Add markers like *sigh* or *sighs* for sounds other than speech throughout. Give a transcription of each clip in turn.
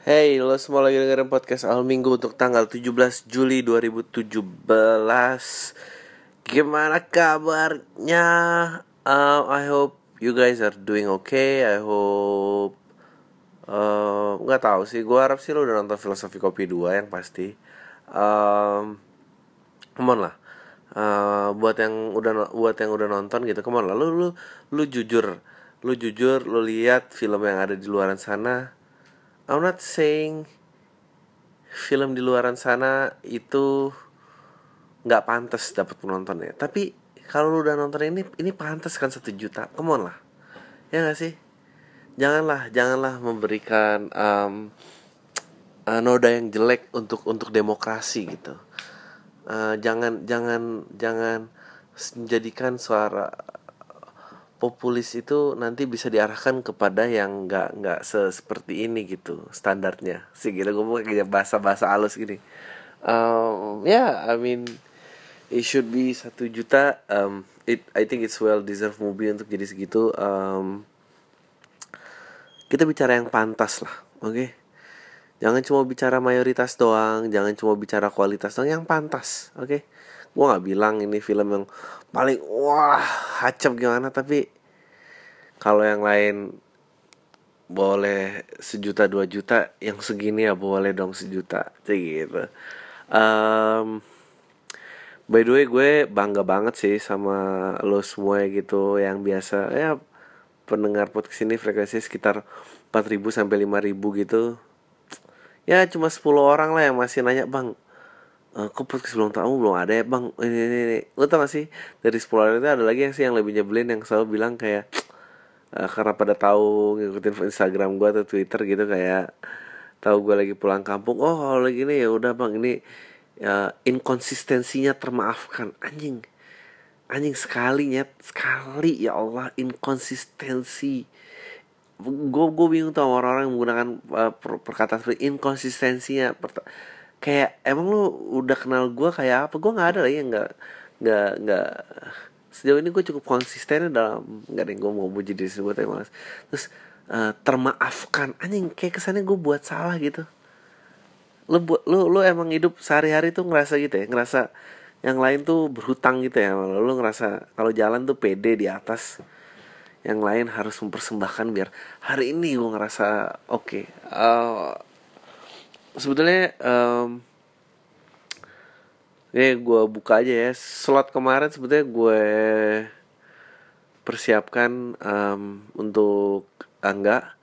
Hey, lo semua lagi dengerin podcast Al Minggu untuk tanggal 17 Juli 2017 Gimana kabarnya? Um, I hope you guys are doing okay. I hope uh, Nggak tahu sih, gue harap sih lo udah nonton Filosofi Kopi 2 yang pasti. Um, Come on lah. Uh, Buat yang udah buat yang udah nonton gitu, come on lah. Lu, lu, lu jujur. Lu jujur, lu lihat film yang ada di luaran sana I'm not saying film di luaran sana itu nggak pantas dapat penonton ya. Tapi kalau lu udah nonton ini, ini pantas kan satu juta. Come on lah, ya nggak sih? Janganlah, janganlah memberikan um, uh, noda yang jelek untuk untuk demokrasi gitu. Uh, jangan jangan jangan menjadikan suara populis itu nanti bisa diarahkan kepada yang nggak nggak seperti ini gitu standarnya sih gitu gue kayak bahasa bahasa halus gini um, ya yeah, I mean it should be satu juta um, it I think it's well deserved movie untuk jadi segitu um, kita bicara yang pantas lah oke okay? jangan cuma bicara mayoritas doang jangan cuma bicara kualitas doang yang pantas oke okay? gue nggak bilang ini film yang paling wah hacep gimana tapi kalau yang lain boleh sejuta dua juta yang segini ya boleh dong sejuta gitu. Um, by the way gue bangga banget sih sama lo semua gitu yang biasa ya pendengar podcast ini frekuensi sekitar 4000 sampai 5000 gitu. Ya cuma 10 orang lah yang masih nanya bang uh, kok podcast belum tahu? Belum ada ya bang. Ini ini, ini. lo tau gak sih? Dari 10 orang itu ada lagi yang sih yang lebih nyebelin yang selalu bilang kayak uh, karena pada tahu ngikutin Instagram gue atau Twitter gitu kayak tahu gue lagi pulang kampung oh kalau lagi ini ya udah bang. Ini ya, inkonsistensinya termaafkan. Anjing. Anjing sekali ya sekali ya Allah inkonsistensi. Gue gue bingung tuh orang-orang yang menggunakan uh, perkataan seperti inkonsistensinya kayak emang lu udah kenal gue kayak apa? Gue nggak ada lagi yang nggak nggak nggak sejauh ini gue cukup konsisten dalam nggak ada yang gue mau puji diri gue tapi malas terus uh, termaafkan. Anjing kayak kesannya gue buat salah gitu. Lu buat lu lu emang hidup sehari-hari tuh ngerasa gitu ya ngerasa yang lain tuh berhutang gitu ya lu, lu ngerasa kalau jalan tuh pede di atas. Yang lain harus mempersembahkan biar hari ini gue ngerasa oke. Okay. uh, sebetulnya um, ya gue buka aja ya. Slot kemarin sebetulnya gue persiapkan um, untuk angga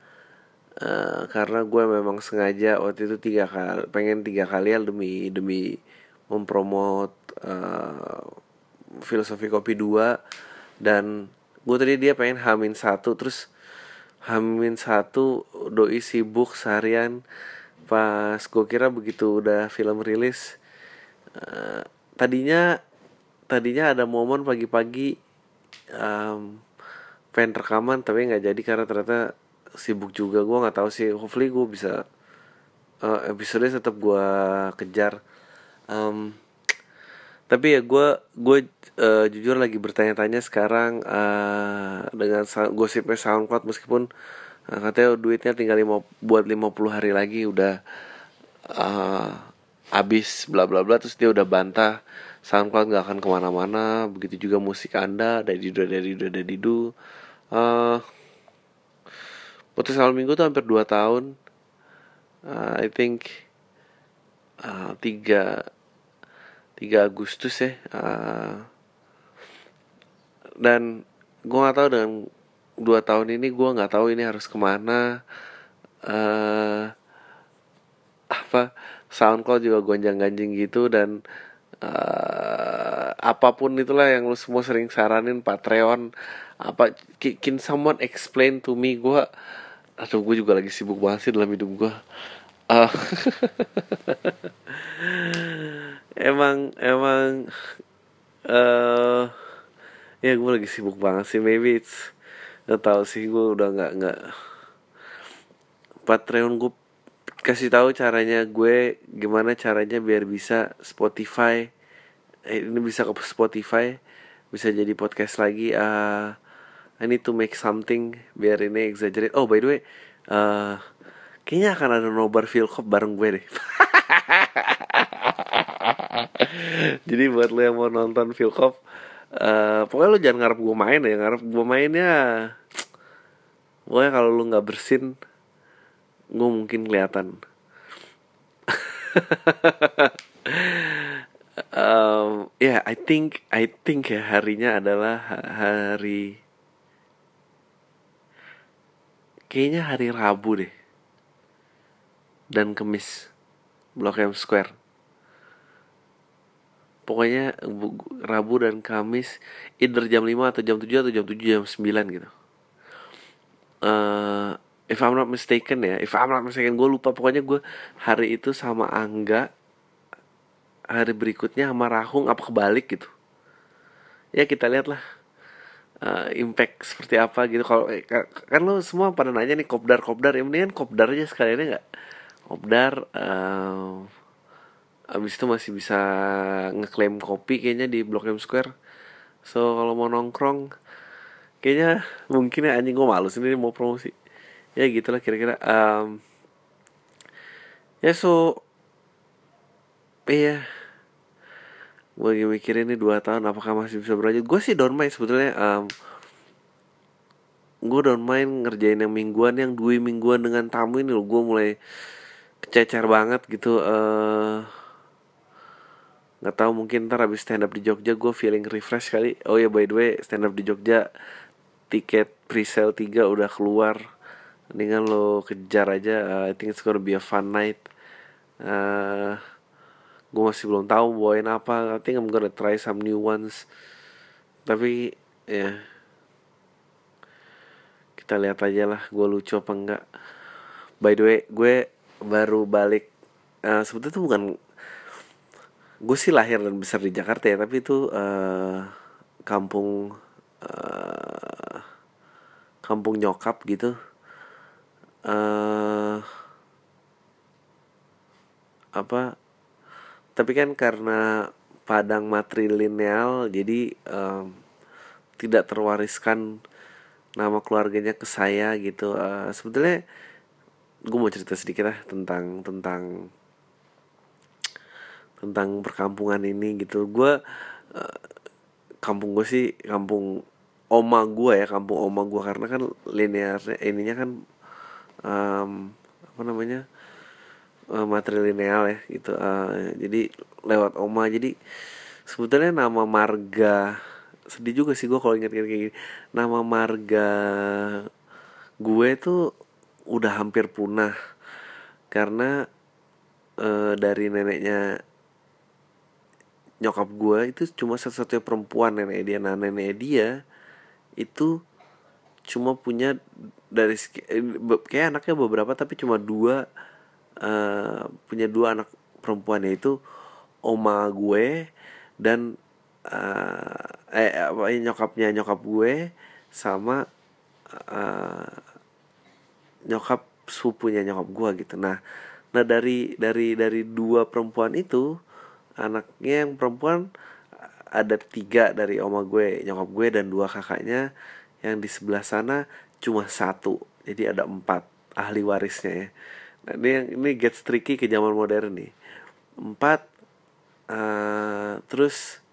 uh, karena gue memang sengaja waktu itu tiga kali pengen tiga kali ya demi demi mempromot uh, filosofi kopi dua. Dan gue tadi dia pengen hamin satu terus hamin satu doi sibuk seharian pas gue kira begitu udah film rilis uh, tadinya tadinya ada momen pagi-pagi um, pengen rekaman tapi nggak jadi karena ternyata sibuk juga. Gue nggak tahu sih hopefully gue bisa uh, episode tetap gue kejar. Um, tapi ya gue gue uh, jujur lagi bertanya-tanya sekarang uh, dengan gosipnya SoundCloud meskipun katanya duitnya tinggal lima, buat 50 hari lagi udah uh, habis bla bla bla terus dia udah bantah. SoundCloud nggak akan ke mana-mana begitu juga musik anda dari du dari du dari du uh, putus awal minggu tuh hampir 2 tahun. Uh, I think uh, 3 3 Agustus ya dan gue gak tahu dengan dua tahun ini gue nggak tahu ini harus ke mana. Uh, apa SoundCloud juga gonjang ganjing gitu dan uh, apa pun itulah yang lu semua sering saranin Patreon apa can someone explain to me? Gue aduh gue juga lagi sibuk banget sih dalam hidup gue uh, *laughs* emang emang uh, ya gue lagi sibuk banget sih maybe it's nggak tahu sih gue udah nggak nggak. Patreon gue kasih tahu caranya gue gimana caranya biar bisa Spotify. Eh, ini bisa ke Spotify bisa jadi podcast lagi. Uh, I need to make something biar ini exaggerate. Oh by the way uh, kayaknya akan ada nobar Philcop bareng gue deh. *laughs* Jadi buat lo yang mau nonton Philcop uh, pokoknya lo jangan ngarep gue main ya ngarep gue mainnya pokoknya kalau lo nggak bersin gue mungkin kelihatan. *laughs* Um, ya yeah, I think I think ya harinya adalah hari kayaknya hari Rabu deh. Dan Kemis Blok M Square pokoknya Rabu dan Kamis either jam 5 atau jam 7 atau jam 7 jam 9 gitu. Uh, if I'm not mistaken ya if I'm not mistaken gue lupa. Pokoknya gue hari itu sama Angga hari berikutnya sama Rahung apa kebalik gitu. Ya kita lihat lah uh, impact seperti apa gitu. Kalau eh, kan lo semua pada nanya nih kopdar kopdar. Ya mendingan kopdar aja sekalian nggak? Kopdar uh, abis itu masih bisa ngeklaim kopi kayaknya di Blok M Square. So kalau mau nongkrong kayaknya mungkin ya anjing gue malu sendiri mau promosi. Ya gitulah kira-kira um, ya so iya. Gue lagi mikirin ini dua tahun apakah masih bisa berlanjut? Gue sih don't mind sebetulnya um, gue don't mind ngerjain yang mingguan yang dua mingguan dengan tamu ini loh. Gue mulai kececer banget gitu uh, nggak tahu mungkin ntar habis stand up di Jogja gue feeling refresh kali. Oh ya by the way stand up di Jogja tiket presale 3 udah keluar. Dengan lo kejar aja uh, I think it's gonna be a fun night. Uh, gue masih belum tahu bawain apa. I think I'm gonna try some new ones. Tapi ya. Yeah. kita lihat aja lah gue lucu apa enggak. By the way gue baru balik. Uh, sebetulnya itu bukan gue sih lahir dan besar di Jakarta ya tapi itu uh, kampung uh, kampung nyokap gitu. Uh, apa tapi kan karena Padang matrilineal jadi um, tidak terwariskan nama keluarganya ke saya gitu. Uh, sebetulnya gue mau cerita sedikit lah tentang tentang tentang perkampungan ini gitu. Gue uh, kampung gue sih kampung oma gue ya kampung oma gue karena kan linearnya ininya kan um, apa namanya uh, matrilineal ya gitu. Uh, jadi lewat oma. Jadi sebetulnya nama marga sedih juga sih gue kalau inget-inget kayak gini. Nama marga gue tuh udah hampir punah. Karena uh, dari neneknya nyokap gue itu cuma satu-satunya perempuan nenek dia. Nah nenek dia itu cuma punya dari eh, kayak anaknya beberapa tapi cuma dua uh, punya dua anak perempuan yaitu oma gue dan uh, eh apa nyokapnya nyokap gue sama uh, nyokap sepupunya nyokap gue gitu. Nah nah dari dari dari dua perempuan itu anaknya yang perempuan ada tiga dari oma gue nyokap gue dan dua kakaknya yang di sebelah sana cuma satu. Jadi ada empat ahli warisnya ya. Nah ini yang ini gets tricky ke zaman modern nih. Empat uh, terus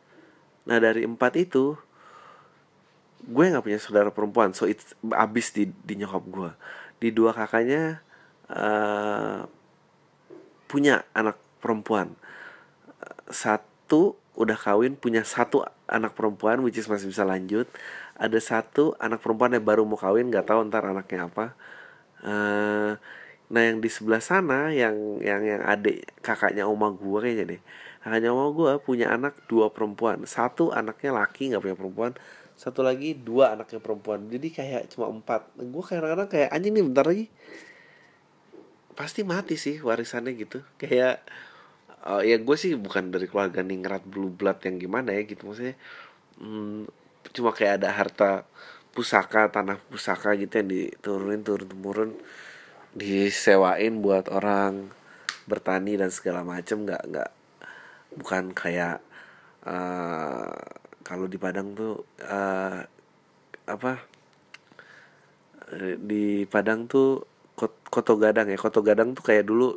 nah dari empat itu gue nggak punya saudara perempuan. So it's abis di di nyokap gue. Di dua kakaknya uh, punya anak perempuan satu udah kawin punya satu anak perempuan which is masih bisa lanjut. Ada satu anak perempuan yang baru mau kawin nggak tahu ntar anaknya apa. Uh, nah yang di sebelah sana yang yang yang adik kakaknya oma gue kayaknya deh. Kakaknya oma gue punya anak dua perempuan. Satu anaknya laki nggak punya perempuan. Satu lagi dua anaknya perempuan. Jadi kayak cuma empat. Gue kadang-kadang kayak anjing nih bentar lagi. Pasti mati sih warisannya gitu. Kayak uh, ya gue sih bukan dari keluarga ningrat blue blood yang gimana ya gitu maksudnya hmm, cuma kayak ada harta pusaka tanah pusaka gitu yang diturunin turun temurun disewain buat orang bertani dan segala macem nggak nggak bukan kayak uh, kalau di Padang tuh uh, apa di Padang tuh Koto Gadang ya Koto Gadang tuh kayak dulu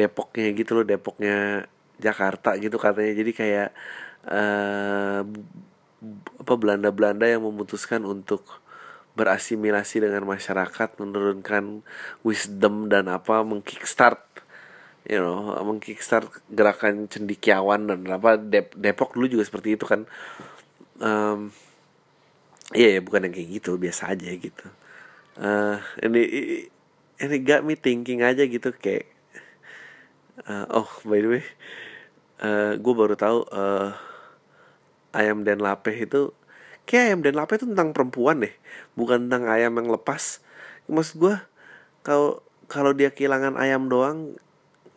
Depoknya gitu loh Depoknya Jakarta gitu katanya. Jadi kayak uh, apa Belanda-Belanda yang memutuskan untuk berasimilasi dengan masyarakat menurunkan wisdom dan apa mengkickstart you know mengkickstart gerakan cendikiawan dan apa. Dep Depok dulu juga seperti itu kan. Um, iya ya bukan yang kayak gitu biasa aja gitu. Uh, ini ini got me thinking aja gitu kayak uh, oh by the way uh, gue baru tahu uh, ayam dan lapeh itu kayak ayam dan lapeh itu tentang perempuan deh bukan tentang ayam yang lepas. Maksud gue kalau kalau dia kehilangan ayam doang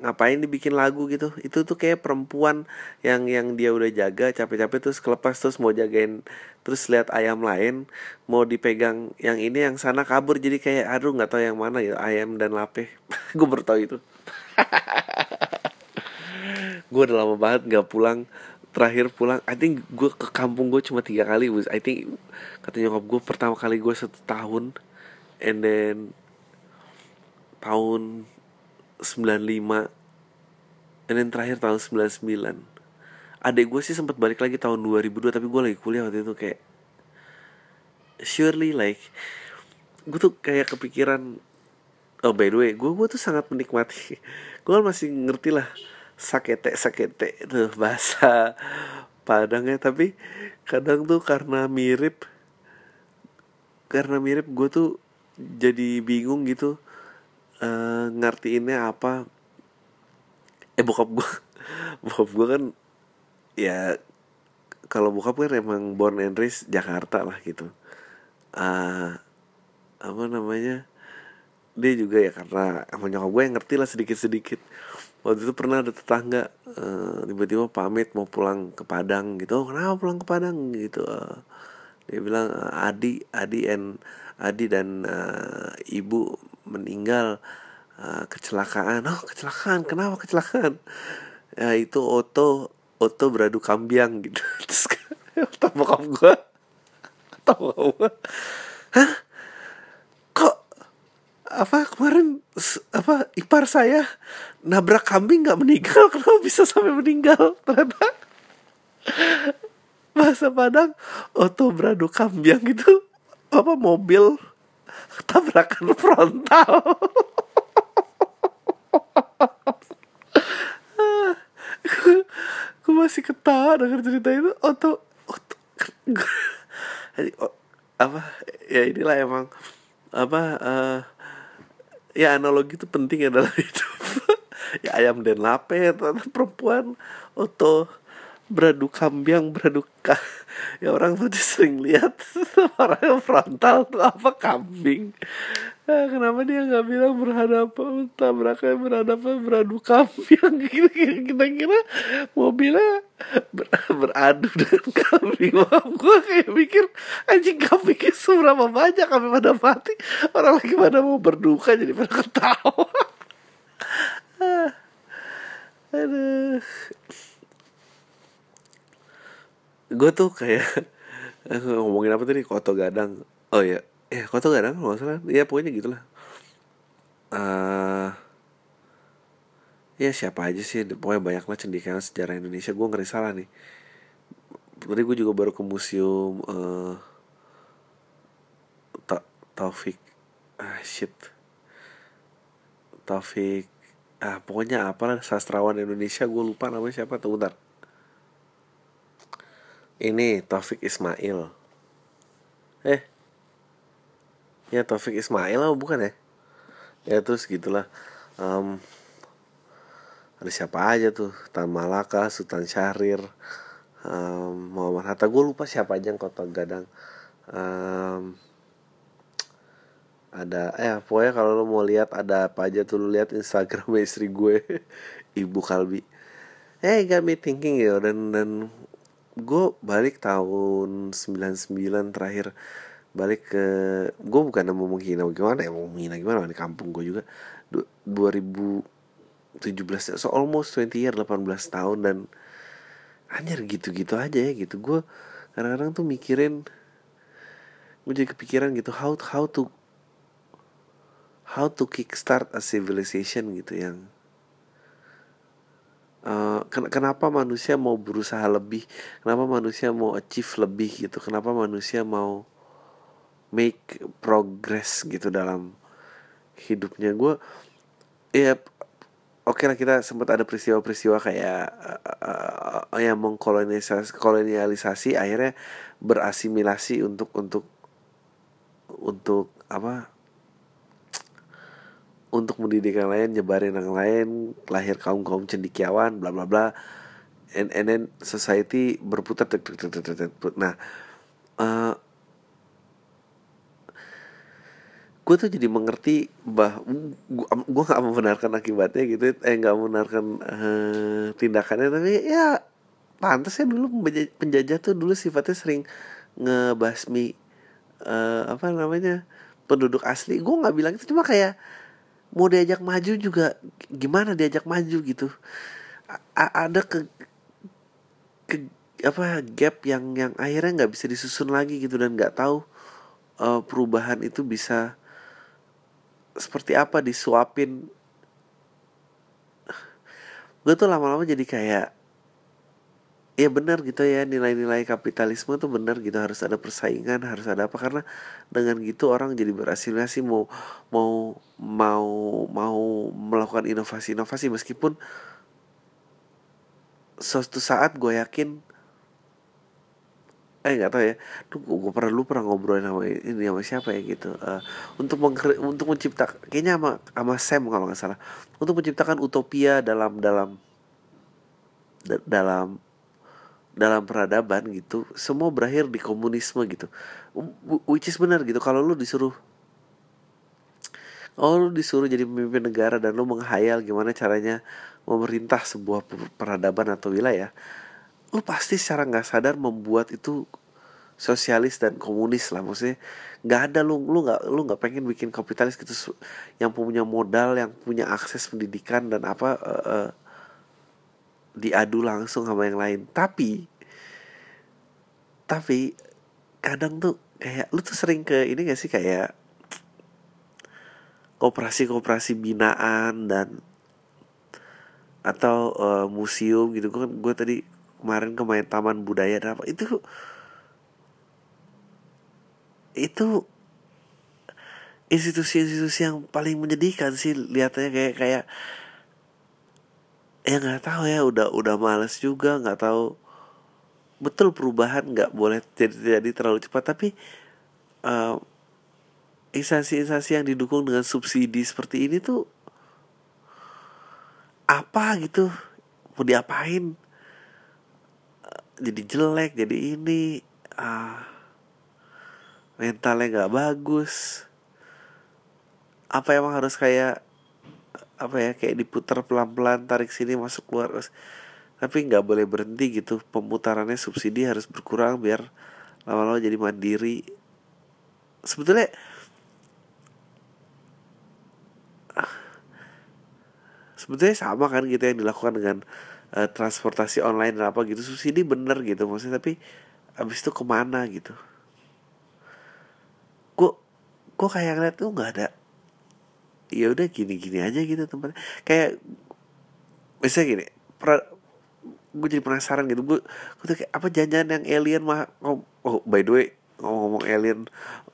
ngapain dibikin lagu gitu? Itu tuh kayak perempuan yang yang dia udah jaga capek-capek terus kelepas terus mau jagain terus lihat ayam lain mau dipegang yang ini yang sana kabur. Jadi kayak aduh nggak tahu yang mana ya ayam dan lapeh *laughs* gue baru tahu itu *laughs* gue udah lama banget nggak pulang. Terakhir pulang I think gue ke kampung gue cuma tiga kali was I think katanya nyokap gue pertama kali gue satu tahun and then tahun 95 and then terakhir tahun 99 adek gue sih sempat balik lagi tahun 2002 tapi gue lagi kuliah waktu itu kayak surely like gue tuh kayak kepikiran oh by the way gue gue tuh sangat menikmati. *laughs* Gue masih ngerti lah sakete sakete. Tuh bahasa Padangnya tapi kadang tuh karena mirip karena mirip gue tuh jadi bingung gitu uh, ngertiinnya apa. Eh bokap gue *laughs* bokap gue kan ya kalau bokap kan emang born and raised Jakarta lah gitu. Uh, apa namanya dia juga ya karena emang nyokap gue yang ngerti lah sedikit sedikit waktu itu pernah ada tetangga uh, tiba-tiba pamit mau pulang ke Padang gitu. Oh, kenapa pulang ke Padang? gitu. Uh, dia bilang uh, Adi Adi and Adi dan uh, ibu meninggal uh, kecelakaan. Oh kecelakaan? Kenapa kecelakaan? Ya itu oto oto beradu kambiang gitu. *laughs* Terus tau bokap gue tau gue hah apa kemarin apa ipar saya nabrak kambing nggak meninggal. *laughs* Kenapa bisa sampai meninggal ternyata *laughs* bahasa Padang oto beradu kambing gitu apa mobil tabrakan frontal. *laughs* Gue masih ketawa denger cerita itu. Oto oto apa ya inilah emang apa uh, ya analogi itu penting ya dalam *laughs* hidup. Ya ayam dan lape perempuan oto beradu kambing beradu ka. Ya orang tuh sering lihat *laughs* orang frontal tuh apa kambing nah, kenapa dia nggak bilang berhadapan tabraknya berhadapan beradu kambing *laughs* kita kira mobilnya ber, beradu dengan kambing Wah, gue kayak mikir anjing kambingnya seberapa banyak kami pada mati. Orang lagi pada mau berduka jadi pada ketawa. Aduh. Gue tuh kayak *laughs* ngomongin apa tadi? Koto gadang. Oh ya ya koto gadang nggak salah ya pokoknya gitulah. Uh, ya siapa aja sih pokoknya banyak lah cendekiawan sejarah Indonesia. Gue ngeri salah nih. Tadi gue juga baru ke museum uh, Ta Taufik ah shit. Taufik ah pokoknya apa sastrawan Indonesia. Gue lupa namanya siapa tuh bentar. Ini Taufik Ismail. Eh ya Taufik Ismail lah bukan ya? Ya terus gitulah. Um, ada siapa aja tuh? Tan Malaka Sultan Syahrir um, Muhammad Hatta. Gue lupa siapa aja yang kota Gadang. Um, ada eh pokoknya kalau lo mau lihat ada apa aja tuh lo lihat Instagram *laughs* istri gue Ibu Kalbi. Eh got me thinking ya dan dan gue balik tahun 99 terakhir balik ke gue bukan mau menghina gimana ya mau menghina gimana? Di kampung gue juga. 2017 so almost 20 year 18 tahun dan anjir gitu-gitu aja ya gitu. Gue kadang-kadang tuh mikirin gue jadi kepikiran gitu how how to how to kickstart a civilization gitu yang Uh, ken kenapa manusia mau berusaha lebih kenapa manusia mau achieve lebih gitu kenapa manusia mau make progress gitu dalam hidupnya. Gue ya oke okay lah kita sempat ada peristiwa-peristiwa kayak uh, uh, yang mengkolonialisasi kolonialisasi akhirnya berasimilasi untuk untuk untuk apa? Untuk mendidik yang lain nyebarin yang lain lahir kaum kaum cendikiawan bla bla bla. And, and then society berputar nah uh, gue tuh jadi mengerti bah gue gak membenarkan akibatnya gitu eh nggak membenarkan uh, tindakannya tapi ya pantas ya dulu penjajah tuh dulu sifatnya sering ngebasmi uh, apa namanya penduduk asli. Gue nggak bilang itu cuma kayak mau diajak maju juga gimana diajak maju gitu. A ada ke ke apa gap yang yang akhirnya nggak bisa disusun lagi gitu dan nggak tahu uh, perubahan itu bisa seperti apa disuapin. Gue tuh lama-lama jadi kayak ya benar gitu ya nilai-nilai kapitalisme tuh benar gitu harus ada persaingan harus ada apa karena dengan gitu orang jadi berasimilasi mau mau mau mau melakukan inovasi-inovasi meskipun suatu saat gue yakin eh nggak tahu ya. Tuh gue pernah lu pernah ngobrol sama ini sama siapa ya gitu. Uh, untuk mengkre, untuk menciptakan kayaknya sama sama Sam kalau nggak salah. Untuk menciptakan utopia dalam dalam dalam dalam peradaban gitu semua berakhir di komunisme gitu. Which is benar gitu. Kalau lu disuruh Oh lu disuruh jadi pemimpin negara dan lu menghayal gimana caranya memerintah sebuah peradaban atau wilayah Lu pasti secara nggak sadar membuat itu sosialis dan komunis lah maksudnya. Nggak ada lu lu nggak lu nggak pengen bikin kapitalis gitu yang punya modal yang punya akses pendidikan dan apa uh, uh, diadu langsung sama yang lain. Tapi tapi kadang tuh kayak lu tuh sering ke ini gak sih kayak kooperasi-kooperasi binaan dan atau uh, museum gitu. Kan gue tadi kemarin ke main taman budaya dan apa itu itu institusi-institusi yang paling menyedihkan sih lihatnya kayak kayak ya nggak tahu ya udah udah males juga nggak tahu. Betul perubahan nggak boleh jadi jadi terlalu cepat tapi uh, instansi-instansi yang didukung dengan subsidi seperti ini tuh apa gitu? Mau diapain jadi jelek jadi ini. Ah mentalnya nggak bagus. Apa emang harus kayak apa ya kayak diputar pelan-pelan tarik sini masuk keluar. Tapi nggak boleh berhenti gitu. Pemutarannya subsidi harus berkurang biar lama-lama jadi mandiri. Sebetulnya sebetulnya sama kan gitu yang dilakukan dengan uh, transportasi online dan apa gitu subsidi bener gitu maksudnya tapi abis itu ke mana gitu. Kok kok kayak ngeliat tuh nggak ada ya udah gini-gini aja gitu tempat kayak misalnya gini pra, gue jadi penasaran gitu gue gue tuh kayak apa janjian yang alien mah oh, oh by the way ngomong-ngomong alien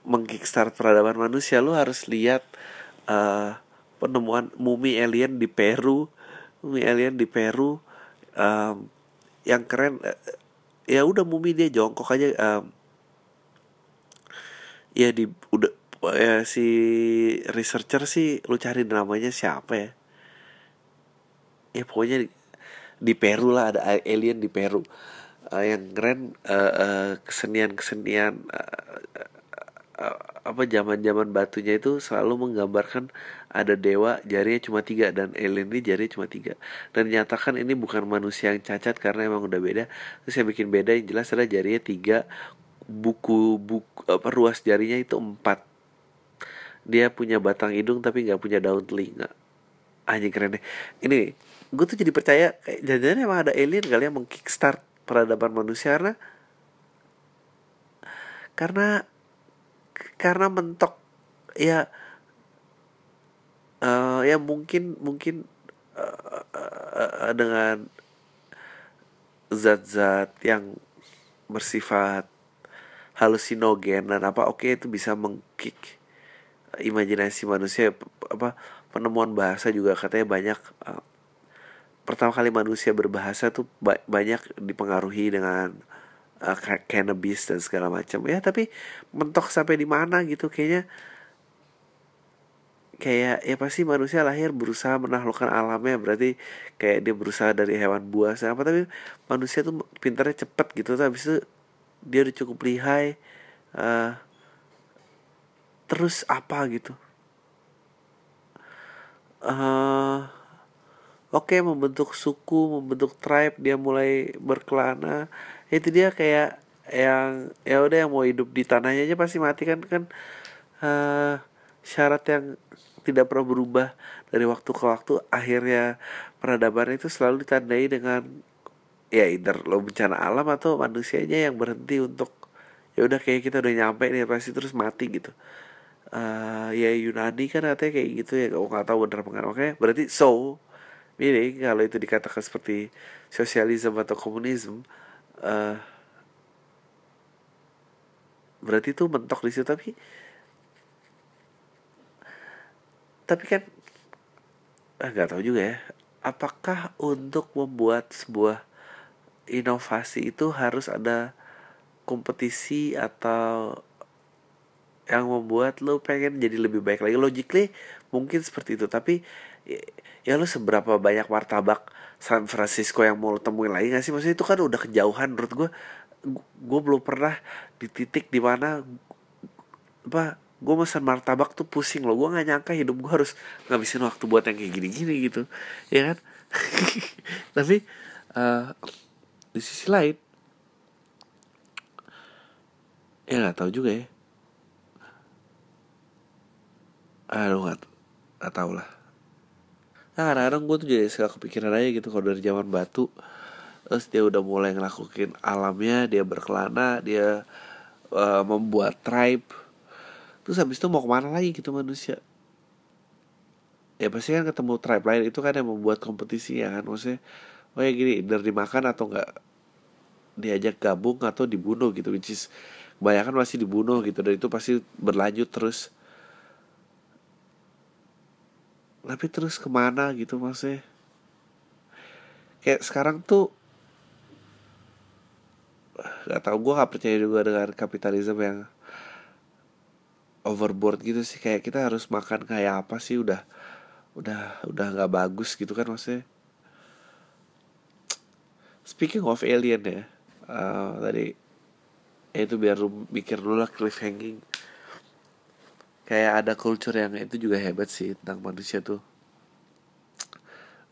mengkickstart peradaban manusia lu harus lihat uh, penemuan mumi alien di Peru mumi alien di Peru um, yang keren uh, ya udah mumi dia jongkok aja um, ya di udah ya si researcher sih lu cari namanya siapa ya? Ya pokoknya di, di Peru lah ada alien di Peru. Uh, yang keren uh, uh, kesenian kesenian uh, uh, apa zaman zaman batunya itu selalu menggambarkan ada dewa jarinya cuma tiga dan alien ini jarinya cuma tiga. Dan nyatakan ini bukan manusia yang cacat karena emang udah beda. Terus saya bikin beda yang jelas adalah jarinya tiga buku buku apa ruas jarinya itu empat. Dia punya batang hidung tapi nggak punya daun telinga. Anjing keren deh. Ini gue tuh jadi percaya kayak jangan emang ada alien kali yang mengkickstart peradaban manusia karena karena karena mentok ya uh, ya mungkin mungkin uh, uh, dengan zat-zat yang bersifat halusinogen dan apa oke okay, itu bisa mengkick imajinasi manusia apa penemuan bahasa juga katanya banyak uh, pertama kali manusia berbahasa tuh ba banyak dipengaruhi dengan uh, cannabis dan segala macam. Ya tapi mentok sampai di mana gitu kayaknya kayak ya pasti manusia lahir berusaha menaklukkan alamnya berarti kayak dia berusaha dari hewan buas apa. Tapi manusia tuh pintarnya cepet gitu. Tapi itu dia udah cukup lihai uh, terus apa gitu. Uh, oke okay, membentuk suku membentuk tribe dia mulai berkelana itu dia kayak yang ya udah yang mau hidup di tanahnya aja pasti mati kan kan uh, syarat yang tidak pernah berubah dari waktu ke waktu akhirnya peradaban itu selalu ditandai dengan ya either lo bencana alam atau manusianya yang berhenti untuk ya udah kayak kita udah nyampe nih pasti terus mati gitu. Uh, ya Yunani kan katanya kayak gitu ya kalau nggak tahu bener apa oke berarti so ini kalau itu dikatakan seperti sosialisme atau komunisme uh, berarti itu mentok di situ tapi tapi kan ah, nggak tahu juga ya. Apakah untuk membuat sebuah inovasi itu harus ada kompetisi atau yang membuat lo pengen jadi lebih baik lagi? Logically mungkin seperti itu. Tapi ya, lo seberapa banyak martabak San Francisco yang mau lo temuin lagi gak sih? Maksudnya itu kan udah kejauhan menurut gue gue belum pernah di titik di mana apa gue pesan martabak tuh pusing loh. Gue nggak nyangka hidup gue harus ngabisin waktu buat yang kayak gini-gini gitu. Ya kan? *laughs* Tapi uh, di sisi lain ya nggak tahu juga ya. Aduh nggak nggak tahu lah nah kadang-kadang gue tuh jadi suka kepikiran aja gitu kalau dari zaman batu. Terus dia udah mulai ngelakuin alamnya dia berkelana dia uh, membuat tribe. Terus habis itu mau ke mana lagi gitu manusia? Ya pasti kan ketemu tribe lain itu kan yang membuat kompetisi ya kan maksudnya oh ya gini dari dimakan atau enggak diajak gabung atau dibunuh gitu which is kebanyakan masih dibunuh gitu dan itu pasti berlanjut terus tapi terus ke mana gitu maksudnya? Kayak sekarang tuh nggak tau gue gak percaya juga dengan kapitalisme yang overboard gitu sih. Kayak kita harus makan kayak apa sih? Udah udah udah nggak bagus gitu kan maksudnya? Speaking of alien ya uh, tadi ya itu biar lu mikir dulu lah cliffhanging kayak ada culture yang itu juga hebat sih tentang manusia tuh.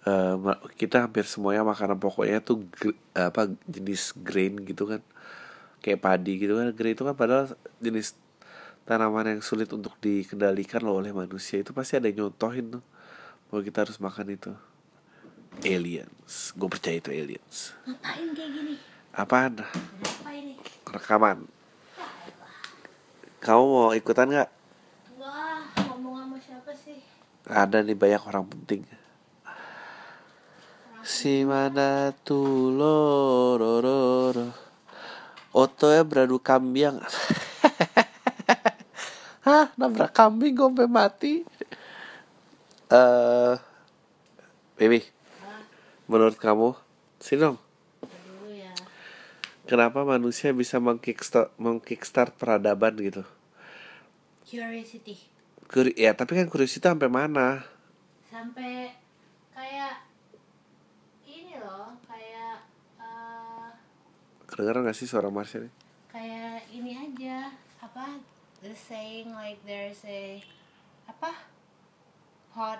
Uh, kita hampir semuanya makanan pokoknya tuh apa jenis grain gitu kan. Kayak padi gitu kan. Grain itu kan padahal jenis tanaman yang sulit untuk dikendalikan loh oleh manusia. Itu pasti ada yang nyontohin tuh bahwa kita harus makan itu. Aliens. Gue percaya itu aliens. Ngapain kayak gini? Apaan? Rekaman. Kamu mau ikutan nggak ada nih banyak orang penting. Si mana tuh lo ro ro ro. Oto ya beradu kambing. *laughs* Hah? Nabrak kambing gue sampai mati. Eh uh, baby menurut kamu sini dong. Ya. kenapa manusia bisa mengkickstart mengkickstart peradaban gitu? Curiosity Kur ya tapi kan curiosity sampai mana? Sampai kayak ini loh, kayak uh, Kedengeran gak sih suara Marsha nih? Kayak ini aja, apa? The saying like there's a apa? Hot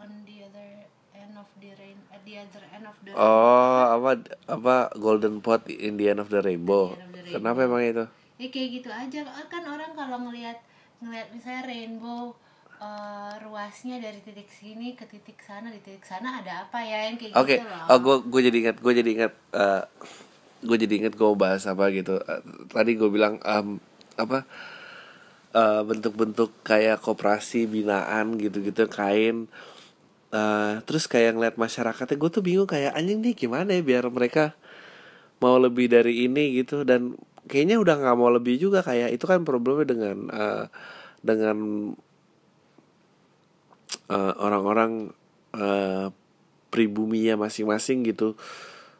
on the other end of the rain at the other end of the Oh, apa apa golden pot in the end of the rainbow. Of the rainbow. Kenapa emang itu? Ya kayak gitu aja kan orang kalau ngelihat ngeliat misalnya rainbow uh, ruasnya dari titik sini ke titik sana di titik sana ada apa ya yang kayak okay. gitu loh. Oh, gue gue jadi ingat gue jadi ingat uh, gue jadi ingat gue bahas apa gitu. Uh, tadi gue bilang um, apa eh, bentuk-bentuk kayak koperasi binaan gitu-gitu kain Eh, terus kayak ngeliat masyarakatnya gue tuh bingung kayak anjing nih gimana ya biar mereka mau lebih dari ini gitu dan kayaknya udah nggak mau lebih juga kayak itu kan problemnya dengan eh, dengan eh, orang-orang eh, pribuminya masing-masing gitu.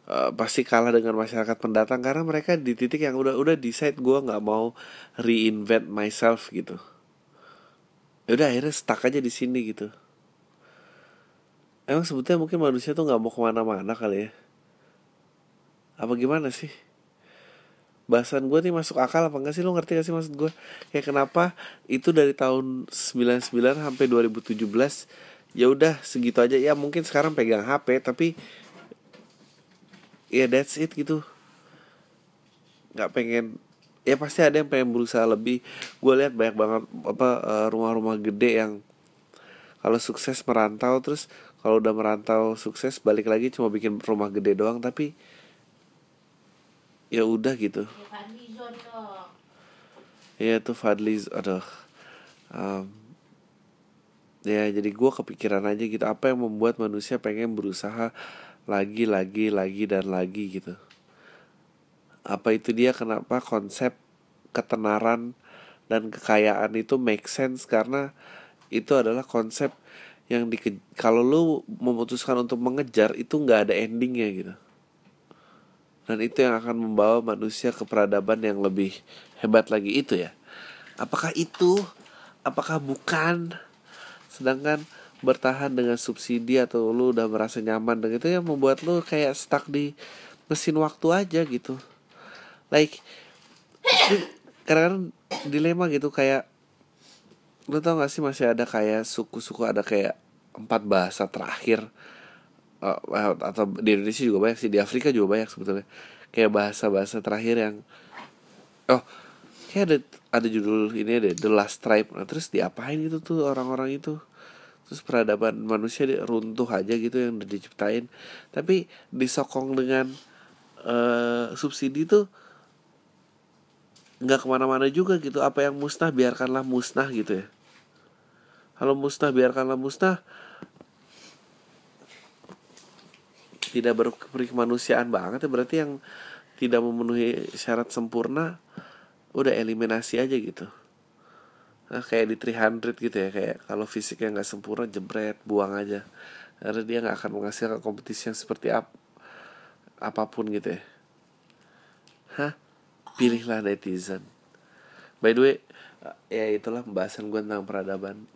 Eh, pasti kalah dengan masyarakat pendatang karena mereka di titik yang udah udah decide gue nggak mau reinvent myself gitu. Ya udah akhirnya stuck aja di sini gitu. Emang sebetulnya mungkin manusia tuh nggak mau ke mana-mana kali ya? Apa gimana sih bahasan gue nih masuk akal apa enggak sih? Lo ngerti gak sih maksud gue kayak kenapa itu dari tahun 99 sampai 2017 ya udah segitu aja. Ya mungkin sekarang pegang HP tapi ya that's it gitu. Nggak pengen ya pasti ada yang pengen berusaha lebih. Gue lihat banyak banget apa eh, rumah-rumah gede yang kalau sukses merantau terus kalau udah merantau sukses balik lagi cuma bikin rumah gede doang. Tapi ya udah gitu. Ya ya tuh Fadli aduh. Em, ya jadi gue kepikiran aja gitu apa yang membuat manusia pengen berusaha lagi lagi lagi dan lagi gitu. Apa itu dia kenapa konsep ketenaran dan kekayaan itu make sense? Karena itu adalah konsep yang di kalau lu memutuskan untuk mengejar itu nggak ada endingnya gitu dan itu yang akan membawa manusia ke peradaban yang lebih hebat lagi. Itu ya. Apakah itu? Apakah bukan? Sedangkan bertahan dengan subsidi atau lu udah merasa nyaman dengan itu yang membuat lu kayak stuck di mesin waktu aja gitu. Like *coughs* kadang-kadang dilema gitu kayak lu tau gak sih masih ada kayak suku-suku ada kayak empat bahasa terakhir Eh, atau di Indonesia juga banyak sih di Afrika juga banyak sebetulnya. Kayak bahasa-bahasa terakhir yang oh kayak ada ada judul ini ada The Last Tribe. Nah, terus diapain gitu tuh orang-orang itu? Terus peradaban manusia di- runtuh aja gitu yang udah diciptain. Tapi disokong dengan eh subsidi tuh nggak ke mana-mana juga gitu. Apa yang musnah biarkanlah musnah gitu ya. Kalau musnah biarkanlah musnah tidak berkemanusiaan banget ya. Berarti yang tidak memenuhi syarat sempurna udah eliminasi aja gitu. Nah, kayak di 300 gitu ya kayak kalau fisiknya nggak sempurna jebret buang aja. Karena dia nggak akan menghasilkan kompetisi yang seperti ap apa pun gitu ya. Hah? Pilihlah netizen. By the way ya itulah pembahasan gue tentang peradaban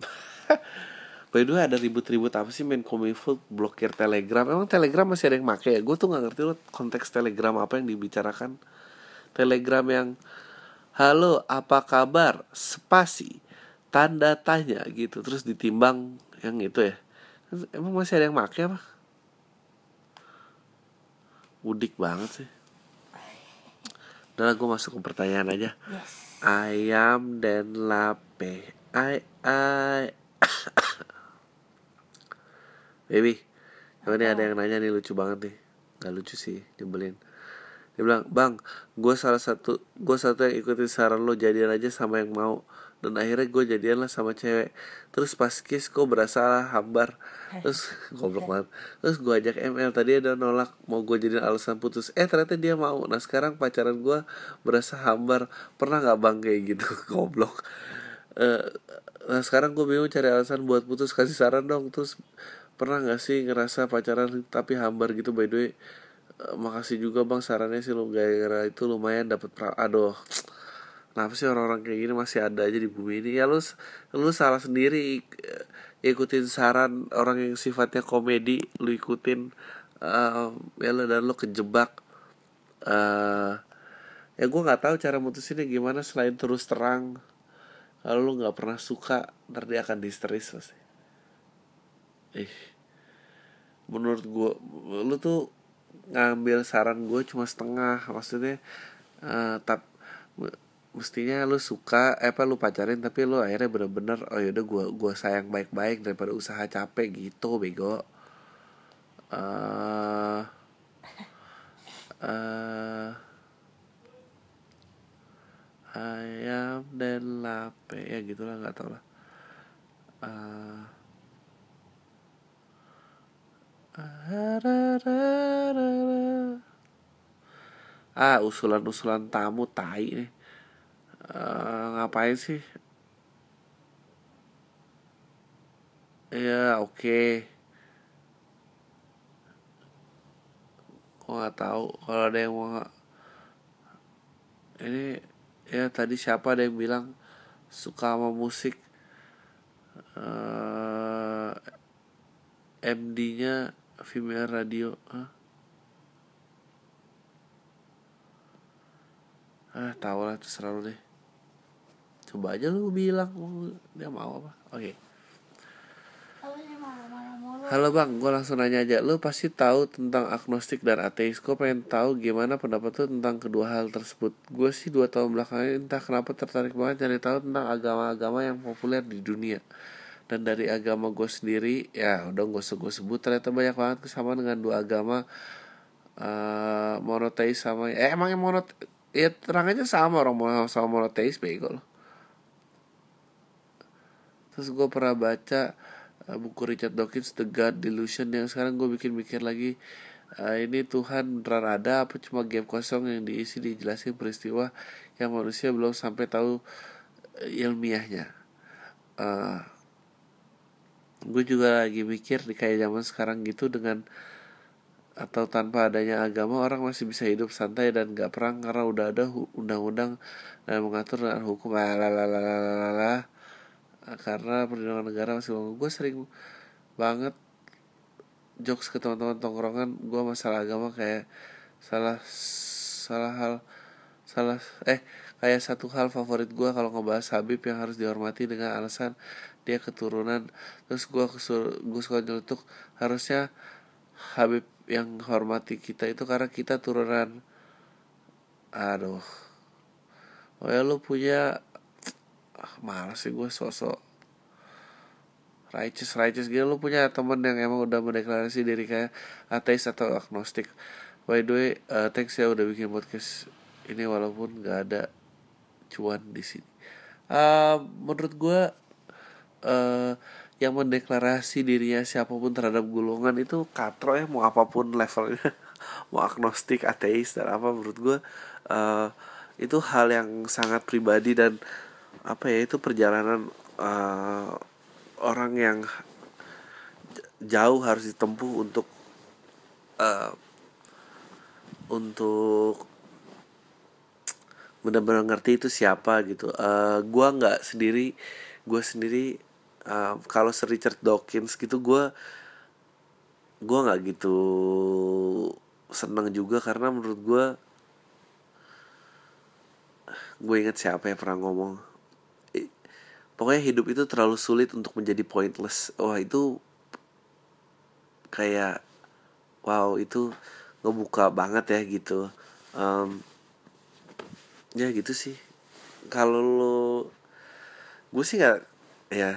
*laughs* By the way ada ribut-ribut apa sih main kominfo blokir telegram? Emang telegram masih ada yang make ya? Gue tuh gak ngerti loh konteks telegram apa yang dibicarakan. Telegram yang Halo apa kabar? Spasi Tanda tanya gitu. Terus ditimbang yang itu ya. Emang masih ada yang make apa? Udik banget sih. Udah gue masuk ke pertanyaan aja. Yes. Ayam dan lape. Ay ay Baby Coba nih ada yang nanya nih lucu banget nih. Gak lucu sih Nyebelin. Dia bilang Bang Gue salah satu Gue satu yang ikutin saran lo Jadian aja sama yang mau. Dan akhirnya gue jadian lah sama cewek. Terus pas kiss kok berasa lah hambar. Terus *laughs* goblok banget. Terus gue ajak ML Tadi ada nolak Mau gue jadiin alasan putus. Eh ternyata dia mau. Nah sekarang pacaran gue Berasa hambar. Pernah gak bang kayak gitu? *laughs* Goblok. Eh, Nah sekarang gue bingung cari alasan buat putus Kasih saran dong. Terus pernah gak sih ngerasa pacaran tapi hambar gitu? By the way Eh, makasih juga bang sarannya sih lu gara-gara itu lumayan dapat pra aduh *tsk* kenapa sih orang-orang kayak gini masih ada aja di bumi ini? Ya lu lu salah sendiri eh, ikutin saran orang yang sifatnya komedi lu ikutin eh, ya lu dan lu kejebak eh ya gue nggak tahu cara mutusinnya gimana selain terus terang. Kalau lu nggak pernah suka ntar dia akan histeris pasti ih menurut gue lu tuh ngambil saran gue cuma setengah maksudnya eh tap me- mestinya lu suka eh apa lu pacarin tapi lu akhirnya bener-bener oh yaudah gue gua sayang baik-baik daripada usaha capek gitu bego. Eh eh ayam dan lape ya gitulah nggak tau lah. Uh, ah usulan-usulan tamu tai nih. Uh, ngapain sih? Ya oke. Okay. gue nggak tahu kalau ada yang mau ini ya tadi siapa ada yang bilang suka sama musik? Uh, eh, MD-nya Vimeo Radio huh? ah tau lah terserah lu deh. Coba aja lu bilang dia mau apa. Oke. Okay. Halo bang, gue langsung nanya aja. Lu pasti tahu tentang agnostik dan ateis. Gue pengen tahu gimana pendapat lu tentang kedua hal tersebut. Gue sih dua tahun belakangan ini entah kenapa tertarik banget cari tahu tentang agama-agama yang populer di dunia Dan dari agama gue sendiri Ya udah gue gue sebut. Ternyata banyak banget kesamaan dengan dua agama uh, Monoteis sama Eh emang yang monot Ya terang aja sama orang sama monoteis bego loh. Terus gue pernah baca uh, buku Richard Dawkins The God Delusion yang sekarang gue bikin mikir lagi. Uh, ini Tuhan beneran ada apa cuma game kosong yang diisi dijelasin peristiwa yang manusia belum sampai tahu ilmiahnya. Uh, gue juga lagi mikir di kayak zaman sekarang gitu dengan atau tanpa adanya agama orang masih bisa hidup santai dan gak perang karena udah ada undang-undang dan mengatur dengan hukum. Lalalala karena perlindungan negara masih bangun. Gue sering banget jokes ke teman-teman tongkrongan gue masalah agama kayak salah salah hal salah eh kayak satu hal favorit gue kalau ngebahas Habib yang harus dihormati dengan alasan dia keturunan. Terus gue gue suka nyeletuk harusnya Habib yang hormati kita itu karena kita turunan. Aduh. Oh ya lu punya ah, malas sih gue sosok righteous righteous gitu lu punya temen yang emang udah mendeklarasi diri kayak ateis atau agnostik. By the way uh, thanks ya udah bikin podcast ini walaupun gak ada cuan di sini. Uh, menurut gue uh, yang mendeklarasi dirinya siapa pun terhadap golongan itu katro ya mau apa pun levelnya. *laughs* Mau agnostik ateis dan apa menurut gue uh, itu hal yang sangat pribadi dan apa ya itu perjalanan uh, orang yang jauh harus ditempuh untuk uh, untuk benar-benar ngerti itu siapa gitu. Uh, gue nggak sendiri gue sendiri uh, kalau Sir Richard Dawkins gitu gue gue nggak gitu seneng juga karena menurut gue gue inget siapa yang pernah ngomong. Pokoknya hidup itu terlalu sulit untuk menjadi pointless. Wah itu kayak wow itu ngebuka banget ya gitu. Um, ya gitu sih. Kalau lo gue sih nggak ya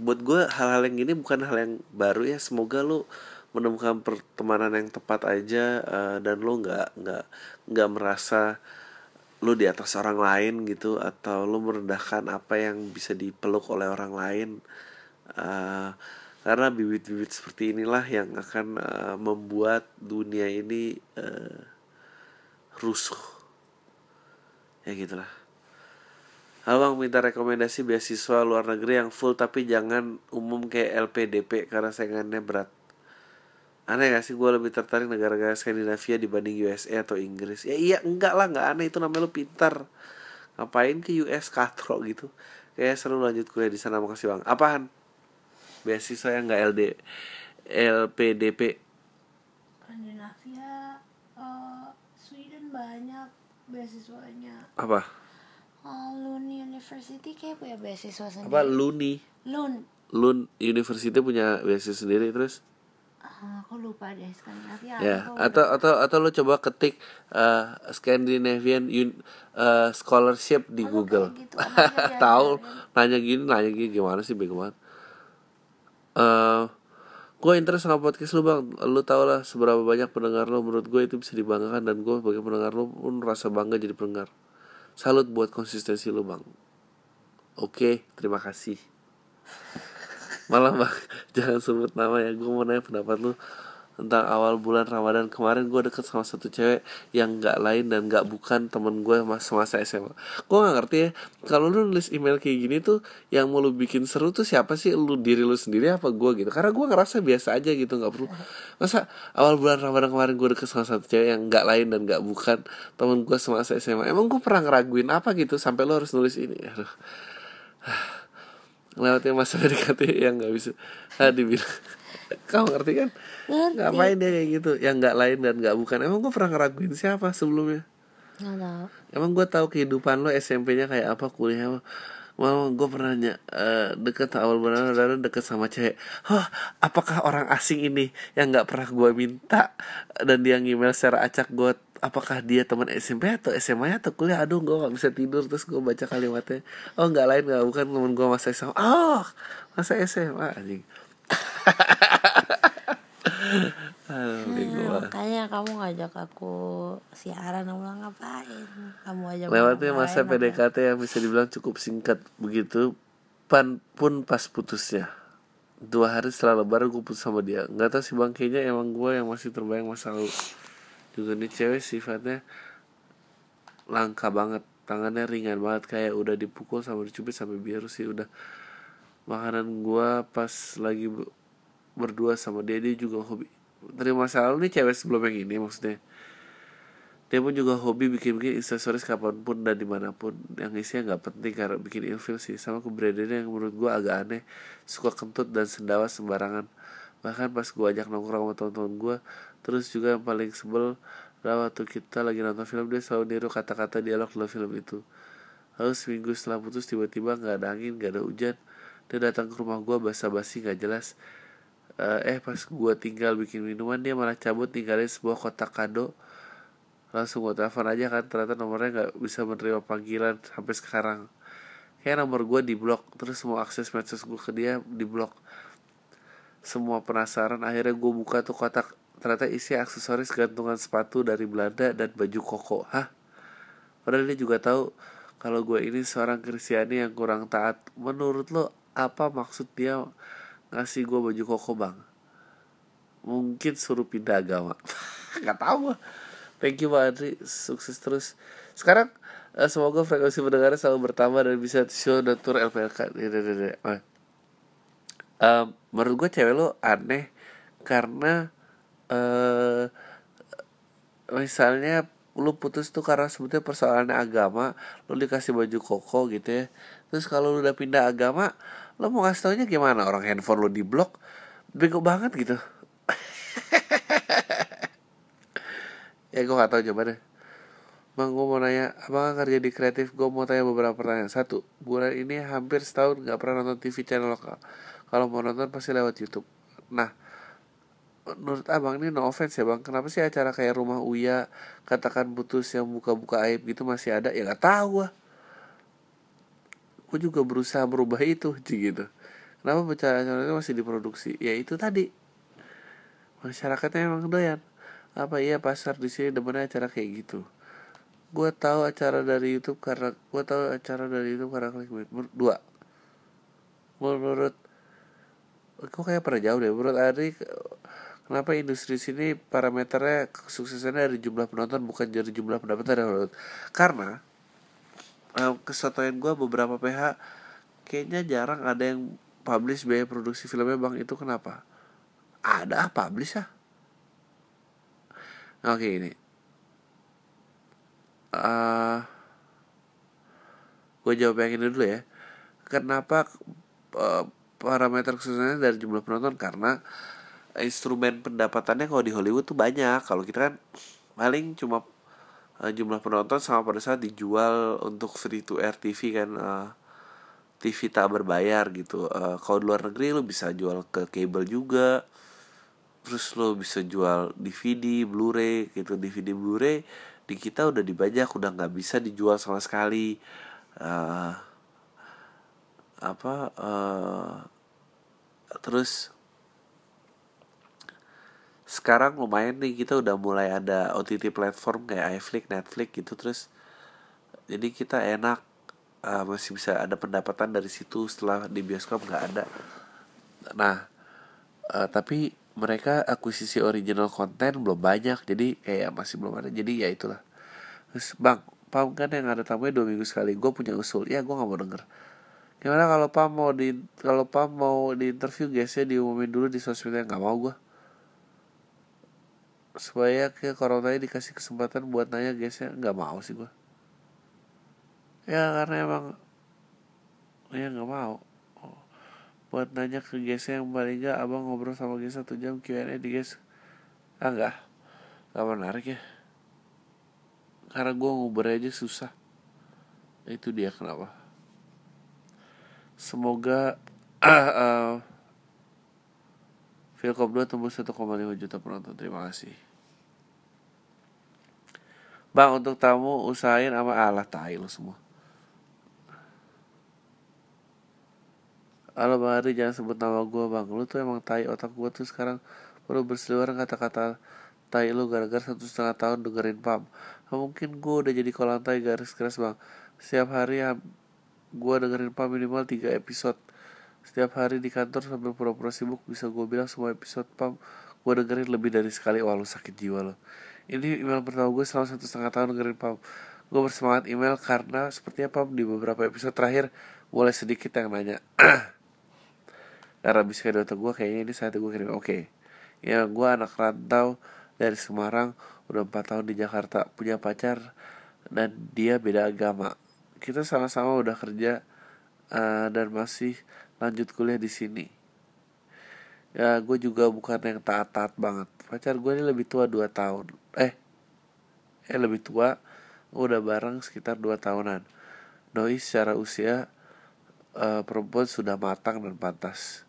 buat gue hal-hal yang gini bukan hal yang baru ya. Semoga lo menemukan pertemanan yang tepat aja uh, dan lo nggak nggak nggak merasa lu di atas orang lain gitu atau lu merendahkan apa yang bisa dipeluk oleh orang lain. Uh, karena bibit-bibit seperti inilah yang akan uh, membuat dunia ini uh, rusuh. Ya gitulah Halo bang minta rekomendasi beasiswa luar negeri yang full tapi jangan umum kayak LPDP karena saingannya berat. Aneh gak sih? Gue lebih tertarik negara-negara Skandinavia dibanding USA atau Inggris. Ya iya enggak lah nggak aneh. Itu namanya lu pintar. Ngapain ke US katro gitu? Kayak seru lanjut kuliah di sana. Makasih bang. Apaan? Beasiswa yang nggak LD LPDP Skandinavia uh, Sweden banyak beasiswanya. Apa uh, Lund University kayak punya beasiswa sendiri. Apa Luni Lund Lund University punya beasiswa sendiri terus? Ah, aku lupa deh Skandinavia ya atau atau atau lo coba ketik uh, Scandinavian Un, uh, scholarship di oh, Google. gitu. *laughs* tahu nanya gini nanya gini gimana sih bego banget. Uh, gue interest sama podcast lu bang. Lu tau lah seberapa banyak pendengar lo menurut gue itu bisa dibanggakan dan gue sebagai pendengar lo pun rasa bangga jadi pendengar salut buat konsistensi lu bang. Oke terima kasih. *laughs* Malah bang. Jangan sebut nama ya gue mau nanya pendapat lu tentang awal bulan Ramadan kemarin gue deket sama satu cewek yang nggak lain dan nggak bukan temen gue mas semasa SMA gue nggak ngerti ya kalau lu nulis email kayak gini tuh yang mau lu bikin seru tuh siapa sih? Lu diri lu sendiri apa gue gitu? Karena gue ngerasa biasa aja gitu nggak perlu. Masa awal bulan Ramadan kemarin gue deket sama satu cewek yang nggak lain dan nggak bukan temen gue semasa SMA emang gue pernah ngeraguin apa gitu sampai lu harus nulis ini? Aduh. *sighs* Lewatnya masa PDKT yang nggak bisa. Ah dibilang kamu ngerti kan? Ngerti. ngapain dia kayak gitu. Yang nggak lain dan nggak bukan. Emang gue pernah ngeraguin siapa sebelumnya? Nggak tahu. Emang gue tahu kehidupan lo SMP-nya kayak apa kuliah apa? Gue pernah nanya eh, deket awal bulan Ramadan deket sama cewek. Hah, apakah orang asing ini yang nggak pernah gue minta? Dan dia ngemail secara acak gue apakah dia teman SMP atau SMA atau kuliah? Aduh gue nggak bisa tidur. Terus gue baca kalimatnya. Oh nggak lain nggak bukan temen gue masa SMA oh masa SMA anjing Aduh, banget. makanya kamu ngajak aku siaran aku bilang ngapain? Kamu aja Lewatnya mau masa ngapain, PDKT yang bisa dibilang cukup singkat begitu pan pun pas putusnya. Dua hari setelah lebaran gue putus sama dia. Nggak tahu sih bang kayaknya emang gue yang masih terbayang masa lalu. Juga nih cewek sifatnya langka banget tangannya ringan banget kayak udah dipukul sama dicubit sampai biru sih udah. Makanan gue pas lagi berdua sama dia dia juga hobi. Dari masa lalu nih cewek sebelum yang ini maksudnya. Dia pun juga hobi bikin-bikin instastories kapan pun dan di mana pun. Yang isinya nggak penting karena bikin ilfil sih. Sama keberadaannya yang menurut gua agak aneh. Suka kentut dan sendawa sembarangan. Bahkan pas gua ajak nongkrong sama teman-teman gua terus juga yang paling sebel adalah waktu kita lagi nonton film dia selalu niru kata-kata dialog dalam film itu. Lalu seminggu setelah putus tiba-tiba nggak ada angin nggak ada hujan. Dia datang ke rumah gua basa-basi nggak jelas Eh, eh pas gua tinggal bikin minuman dia malah cabut tinggalin sebuah kotak kado. Langsung gue telepon aja kan ternyata nomornya nggak bisa menerima panggilan sampai sekarang. Kayak nomor gue di blok terus semua akses medsos gue ke dia di blok semua penasaran akhirnya gue buka tuh kotak. Ternyata isi aksesoris gantungan sepatu dari Belanda dan baju koko. Hah? Padahal dia juga tahu kalau gue ini seorang Kristiani yang kurang taat. Menurut lo apa maksud dia ngasih gue baju koko bang. Mungkin suruh pindah agama. *laughs* Nggak tahu thank you Pak Adri sukses terus. Sekarang eh, semoga frekuensi pendengarnya selalu bertambah dan bisa show dan tour LPLK em, menurut gue cewek lo aneh karena eh misalnya lu putus tuh karena sebetulnya persoalannya agama lu dikasih baju koko gitu ya. Terus kalau lu udah pindah agama lu mau ngasih taunya gimana? Orang handphone lu di blok bego banget gitu. *laughs* Ya gue gak tau deh Bang gue mau nanya Abang kerja di kreatif? Gue mau tanya beberapa pertanyaan. Satu Bulan ini hampir setahun gak pernah nonton TV channel lokal. Kalau mau nonton pasti lewat Youtube. Nah Menurut abang ini no offense ya bang. Kenapa sih acara kayak Rumah Uya Katakan putus yang buka-buka aib gitu masih ada? Ya gak tahu gua Gue juga berusaha merubah itu *laughs* gitu. Kenapa acara-acara itu masih diproduksi? Ya itu tadi. Masyarakatnya emang doyan. Apa iya pasar di sini demennya acara kayak gitu? Gue tahu acara dari YouTube karena gue tahu acara dari YouTube karena Menur- dua. Menurut kok kayak pernah jauh deh? Menurut Ari kenapa industri sini parameternya kesuksesannya dari jumlah penonton bukan dari jumlah pendapatan penonton karena eh, kesotoyan gue beberapa PH kayaknya jarang ada yang publish biaya produksi filmnya bang itu kenapa ada ah publish ah Oke ini. eh gue jawab yang ini dulu ya. Kenapa eh, parameter khususnya dari jumlah penonton karena instrumen pendapatannya kalau di Hollywood tuh banyak. Kalau kita kan paling cuma eh, jumlah penonton sama pada saat dijual untuk free to air TV kan eh, TV tak berbayar gitu. Eh, kalau di luar negeri lu bisa jual ke kabel juga. Terus lo bisa jual DVD, Blu-ray gitu. DVD, Blu-ray di kita udah dibajak udah nggak bisa dijual sama sekali. Eh, apa eh, terus sekarang lumayan nih kita udah mulai ada OTT platform kayak iFlix, Netflix gitu terus jadi kita enak uh, masih bisa ada pendapatan dari situ setelah di bioskop nggak ada. Nah uh, tapi mereka akuisisi original konten belum banyak jadi kayak masih belum ada jadi ya itulah. Terus bang pam kan yang ada tamunya dua minggu sekali gue punya usul. Ya gue nggak mau denger. Gimana kalau pam mau di kalau pam mau di interview guysnya diumumin dulu di sosmednya? Nggak mau gue supaya ke corona dikasih kesempatan buat nanya guysnya nggak mau sih gue ya karena emang ya nggak mau. Buat nanya ke guys yang paling gak abang ngobrol sama guys satu jam Q&A di guys. Ah enggak nggak menarik ya. Karena gue nguber aja susah. Itu dia kenapa. Semoga uh, uh, Philcop 2 tembus 1,5 juta penonton. Terima kasih Bang untuk tamu usahain sama Allah tai lo semua. Halo Bang Ari jangan sebut nama gue bang. Lu tuh emang tai otak gue tuh sekarang. Perlu berseliweran kata-kata Tai lu gara-gara satu setengah tahun dengerin pam. Mungkin gue udah jadi kolam tai garis keras bang. Setiap hari Gue dengerin pam minimal 3 episode. Setiap hari di kantor sambil pura-pura sibuk Bisa gue bilang semua episode pam Gue dengerin lebih dari sekali. Wah lu sakit jiwa lo Ini email pertama gue selama satu setengah tahun dengerin pam. Gue bersemangat email karena sepertinya pam di beberapa episode terakhir Mulai sedikit yang nanya. *clears throat* Karena bisa otak gue kayaknya ini saat gue kirim. Oke. Okay. ya gue anak rantau dari Semarang udah empat tahun di Jakarta punya pacar dan dia beda agama. Kita sama-sama udah kerja uh, dan masih lanjut kuliah di sini. Ya gue juga bukan yang taat-taat banget pacar gue ini lebih tua dua tahun. Eh eh lebih tua. Udah bareng sekitar dua tahunan. Doi secara usia uh, perempuan sudah matang dan pantas.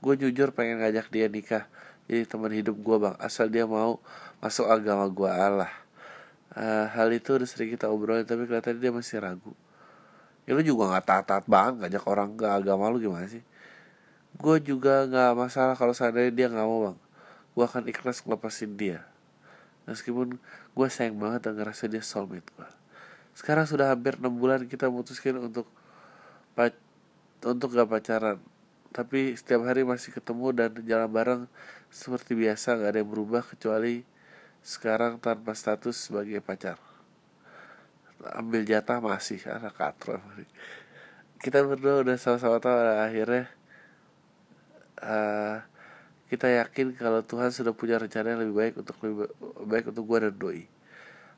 Gue jujur pengen ngajak dia nikah. Jadi teman hidup gue bang. Asal dia mau masuk agama gue Allah. Uh, hal itu udah sering kita obrolin tapi kelihatannya dia masih ragu. Ya lu juga nggak taat-taat banget ngajak orang ke agama lu gimana sih? Gue juga nggak masalah kalau seandainya dia nggak mau bang gue akan ikhlas ngelepasin dia. Meskipun gue sayang banget dan ngerasa dia soulmate gue sekarang sudah hampir enam bulan kita memutuskan untuk untuk gak pacaran. Tapi setiap hari masih ketemu dan jalan bareng seperti biasa gak ada yang berubah kecuali sekarang tanpa status sebagai pacar. Ambil jatah masih anak katro kita berdua udah sama-sama tahu akhirnya uh, kita yakin kalau Tuhan sudah punya rencana yang lebih baik untuk lebih baik untuk gua dan doi.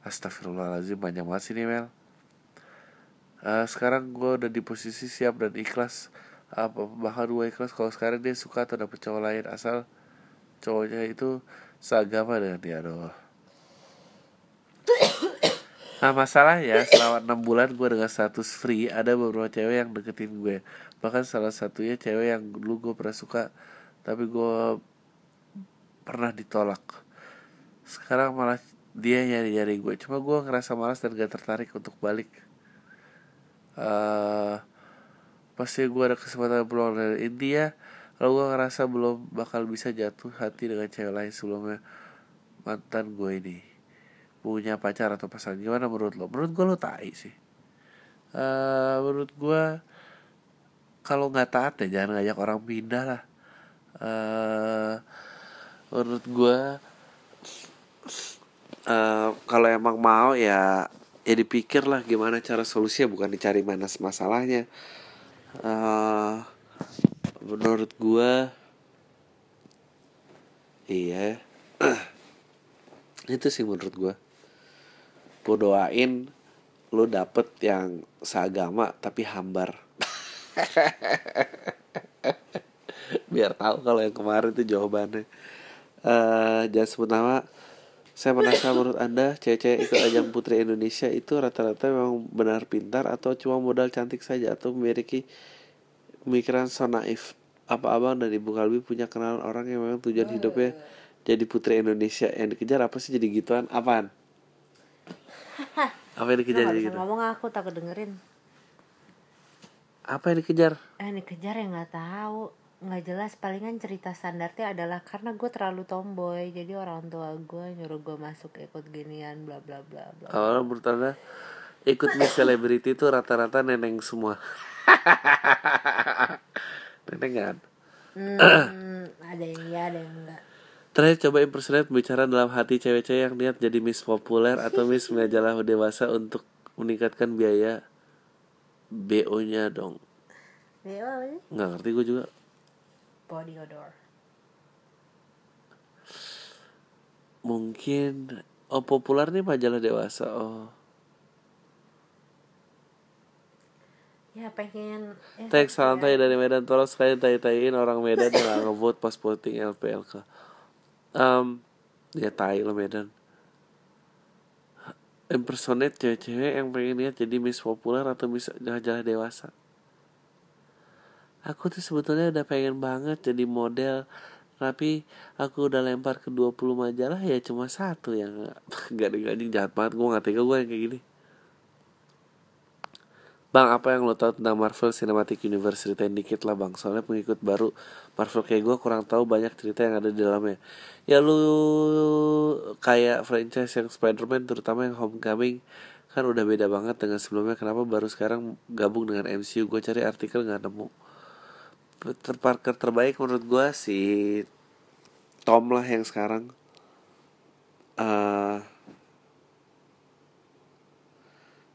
Astagfirullahaladzim banyak banget sih nih Mel. Uh, sekarang gue udah di posisi siap dan ikhlas. Apa bahkan gue ikhlas kalau sekarang dia suka atau dapet cowok lain asal cowoknya itu seagama dengan dia doh Nah masalah ya selama enam bulan gue dengan status free ada beberapa cewek yang deketin gue. Bahkan salah satunya cewek yang dulu gue pernah suka tapi gue pernah ditolak. Sekarang malah dia nyari nyari gue cuma gue ngerasa malas dan gak tertarik untuk balik. Uh, pasti gue ada kesempatan pulang dari India kalau gue ngerasa belum bakal bisa jatuh hati dengan cewek lain sebelumnya mantan gue ini. Punya pacar atau pasangan. Gimana menurut lo? Menurut gue lo tai sih. Uh, menurut gue kalau nggak taat ya jangan ngajak orang pindah lah uh, menurut gue uh, kalau emang mau ya ya dipikir lah gimana cara solusinya bukan dicari mana masalahnya. Uh, menurut gua iya. *clears throat* Itu sih menurut gua. Gua doain lu dapet yang seagama tapi hambar *laughs* *laughs* biar tahu kalau yang kemarin itu jawabannya. Uh, jangan sebut nama. Saya penasaran menurut anda cewek-cewek ikut ajang putri Indonesia itu rata-rata memang benar pintar atau cuma modal cantik saja atau memiliki pemikiran so naif? Apa abang dan ibu Kalbi punya kenalan orang yang memang tujuan hidupnya jadi putri Indonesia? Yang dikejar apa sih jadi gituan? Apaan? *laughs* Apa yang dikejar jadi gitu ngomong? Aku takut dengerin. Apa yang dikejar? Eh dikejar ya nggak tahu nggak jelas palingan cerita standarnya adalah karena gue terlalu tomboy jadi orang tua gue nyuruh gue masuk ikut ginian bla bla bla bla oh menurut anda ikut Miss Celebrity itu rata-rata neneng semua *laughs* neneng kan Hmm, ada yang iya, ada yang enggak. Terakhir coba impersonate bicara dalam hati cewek-cewek yang niat jadi Miss populer atau Miss majalah dewasa untuk meningkatkan biaya BO-nya dong. BO apa sih? Nggak ngerti gue juga. Body odor. Mungkin oh populer nih majalah dewasa. Oh. Ya pengen eh, Teks santai dari Medan tolong sekali tai-taiin orang Medan yang ngevote pas voting LPLK. Um, ya tai lo Medan. Impersonate cewek-cewek yang pengen lihat jadi Miss populer atau Miss majalah dewasa. Aku tuh sebetulnya udah pengen banget jadi model tapi aku udah lempar ke 20 majalah ya cuma satu yang gak ada anjing jahat banget. Gue gak tega gue yang kayak gini. Bang, apa yang lo tahu tentang Marvel Cinematic Universe? Ceritain dikit lah bang, soalnya pengikut baru Marvel kayak gue kurang tahu banyak cerita yang ada di dalamnya. Ya lu kayak franchise yang Spider-Man terutama yang Homecoming Kan udah beda banget dengan sebelumnya. Kenapa baru sekarang gabung dengan MCU Gue cari artikel gak nemu Peter Parker terbaik menurut gue si Tom lah yang sekarang. Uh,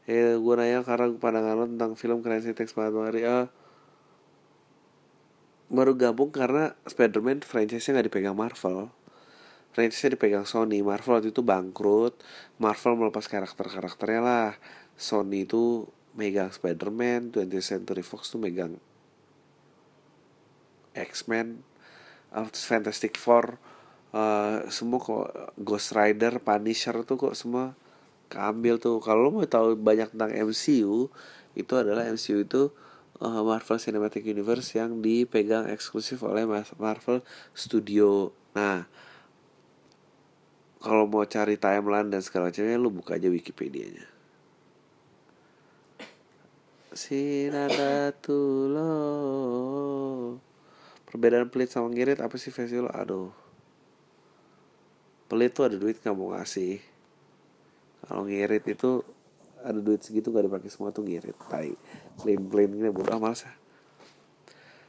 Ya gue nanya karena pandangan lo tentang film Crazy Taxi banget Bang Ari Ah, Baru gabung karena Spider-Man franchise-nya gak dipegang Marvel. Franchise-nya dipegang Sony. Marvel waktu itu bangkrut. Marvel melepas karakter-karakternya lah. Sony itu megang Spider-Man 20th Century Fox tuh megang X-Men uh, Fantastic Four uh, Semua kok Ghost Rider Punisher tuh kok semua keambil tuh. Kalau lo mau tahu banyak tentang MCU itu adalah MCU itu uh, Marvel Cinematic Universe yang dipegang eksklusif oleh Marvel Studio. Nah kalau mau cari timeline dan segala macamnya lu buka aja Wikipedia-nya. Sinadatullah Perbedaan pelit sama ngirit apa sih versi lo? Aduh. Pelit tuh ada duit nggak mau ngasih. Kalau ngirit itu ada duit segitu gak dipakai semua tuh ngirit. Tai plain gini bodoh males ah.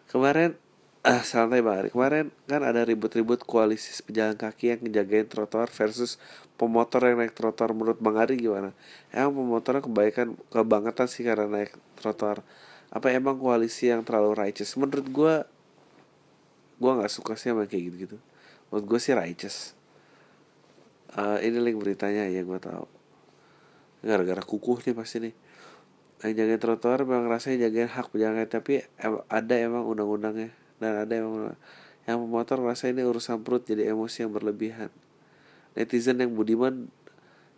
kemarin ah santai banget kemarin kan ada ribut-ribut koalisi pejalan kaki yang ngejagain trotoar versus pemotor yang naik trotoar. Menurut bang Ari gimana? Emang pemotornya kebaikan kebangetan sih karena naik trotoar. Apa emang koalisi yang terlalu righteous? Menurut gue gue nggak suka sih sama kayak gitu gitu menurut gue sih righteous. Uh, ini link beritanya ya gue tahu. Gara-gara kukuh nih pasti nih. Yang jagain trotoar memang rasanya jagain hak pejalan tapi ada emang undang-undangnya. Dan ada emang yang pemotor rasa ini urusan perut jadi emosi yang berlebihan. Netizen yang budiman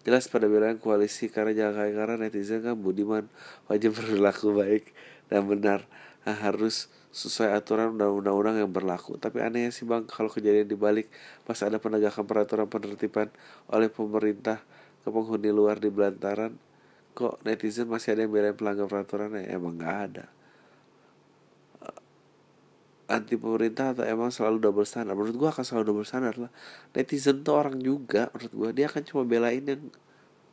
jelas pada bilang koalisi karena jalan kaki karena netizen kan budiman. Wajib *laughs* berlaku baik dan benar. Nah, harus sesuai aturan undang-undang yang berlaku. Tapi anehnya sih bang, kalau kejadian dibalik pas ada penegakan peraturan penertiban oleh pemerintah ke penghuni luar di Belantaran kok netizen masih ada yang belain pelanggar peraturan? Ya emang nggak ada. Anti pemerintah atau emang selalu double standar menurut gua akan selalu double standar lah. Netizen tuh orang juga menurut gua. Dia akan cuma belain yang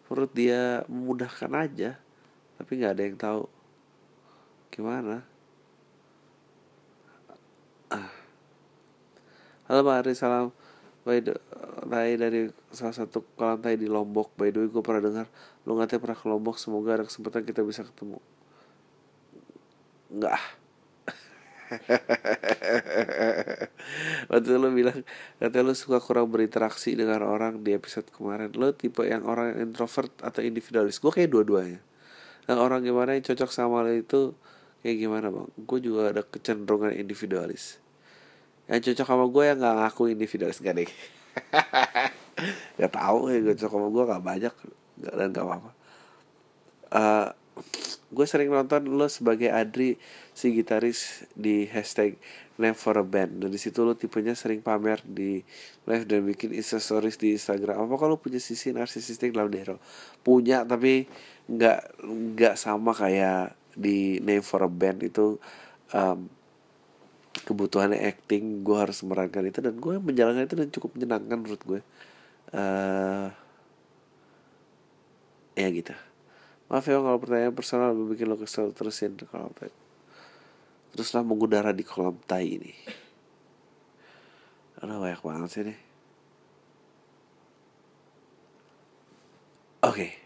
menurut dia memudahkan aja. Tapi nggak ada yang tahu gimana. Halo Pak Ari salam. By the, tai dari salah satu kolam tai di Lombok. By the way gue pernah dengar lu ngatanya pernah ke Lombok. Semoga ada kesempatan kita bisa ketemu. Enggak *laughs* waktu lu bilang katanya lu suka kurang berinteraksi dengan orang di episode kemarin. Lu tipe yang orang yang introvert atau individualis? Gue kayak dua-duanya. Yang orang gimana yang cocok sama lo itu kayak gimana bang? Gue juga ada kecenderungan individualis yang cocok sama gue yang nggak ngaku individualis *laughs* gak deh gak tau ya gue cocok sama gue gak banyak gak, dan gak apa-apa. Uh, gue sering nonton lo sebagai Adri si gitaris di hashtag Name for a Band dan di situ lo tipenya sering pamer di live dan bikin stories di Instagram. Apa kalau punya sisi narsisistik dalam dero punya tapi nggak nggak sama kayak di Name for a Band itu um, kebutuhannya acting gue harus memerankan itu dan gue menjalankan itu dan cukup menyenangkan menurut gue uh, ya gitu. Maaf ya kalau pertanyaan personal lebih bikin lo kesel terusin kalau teruslah mengudara di kolam tai ini. Aduh banyak banget sih nih Oke. okay.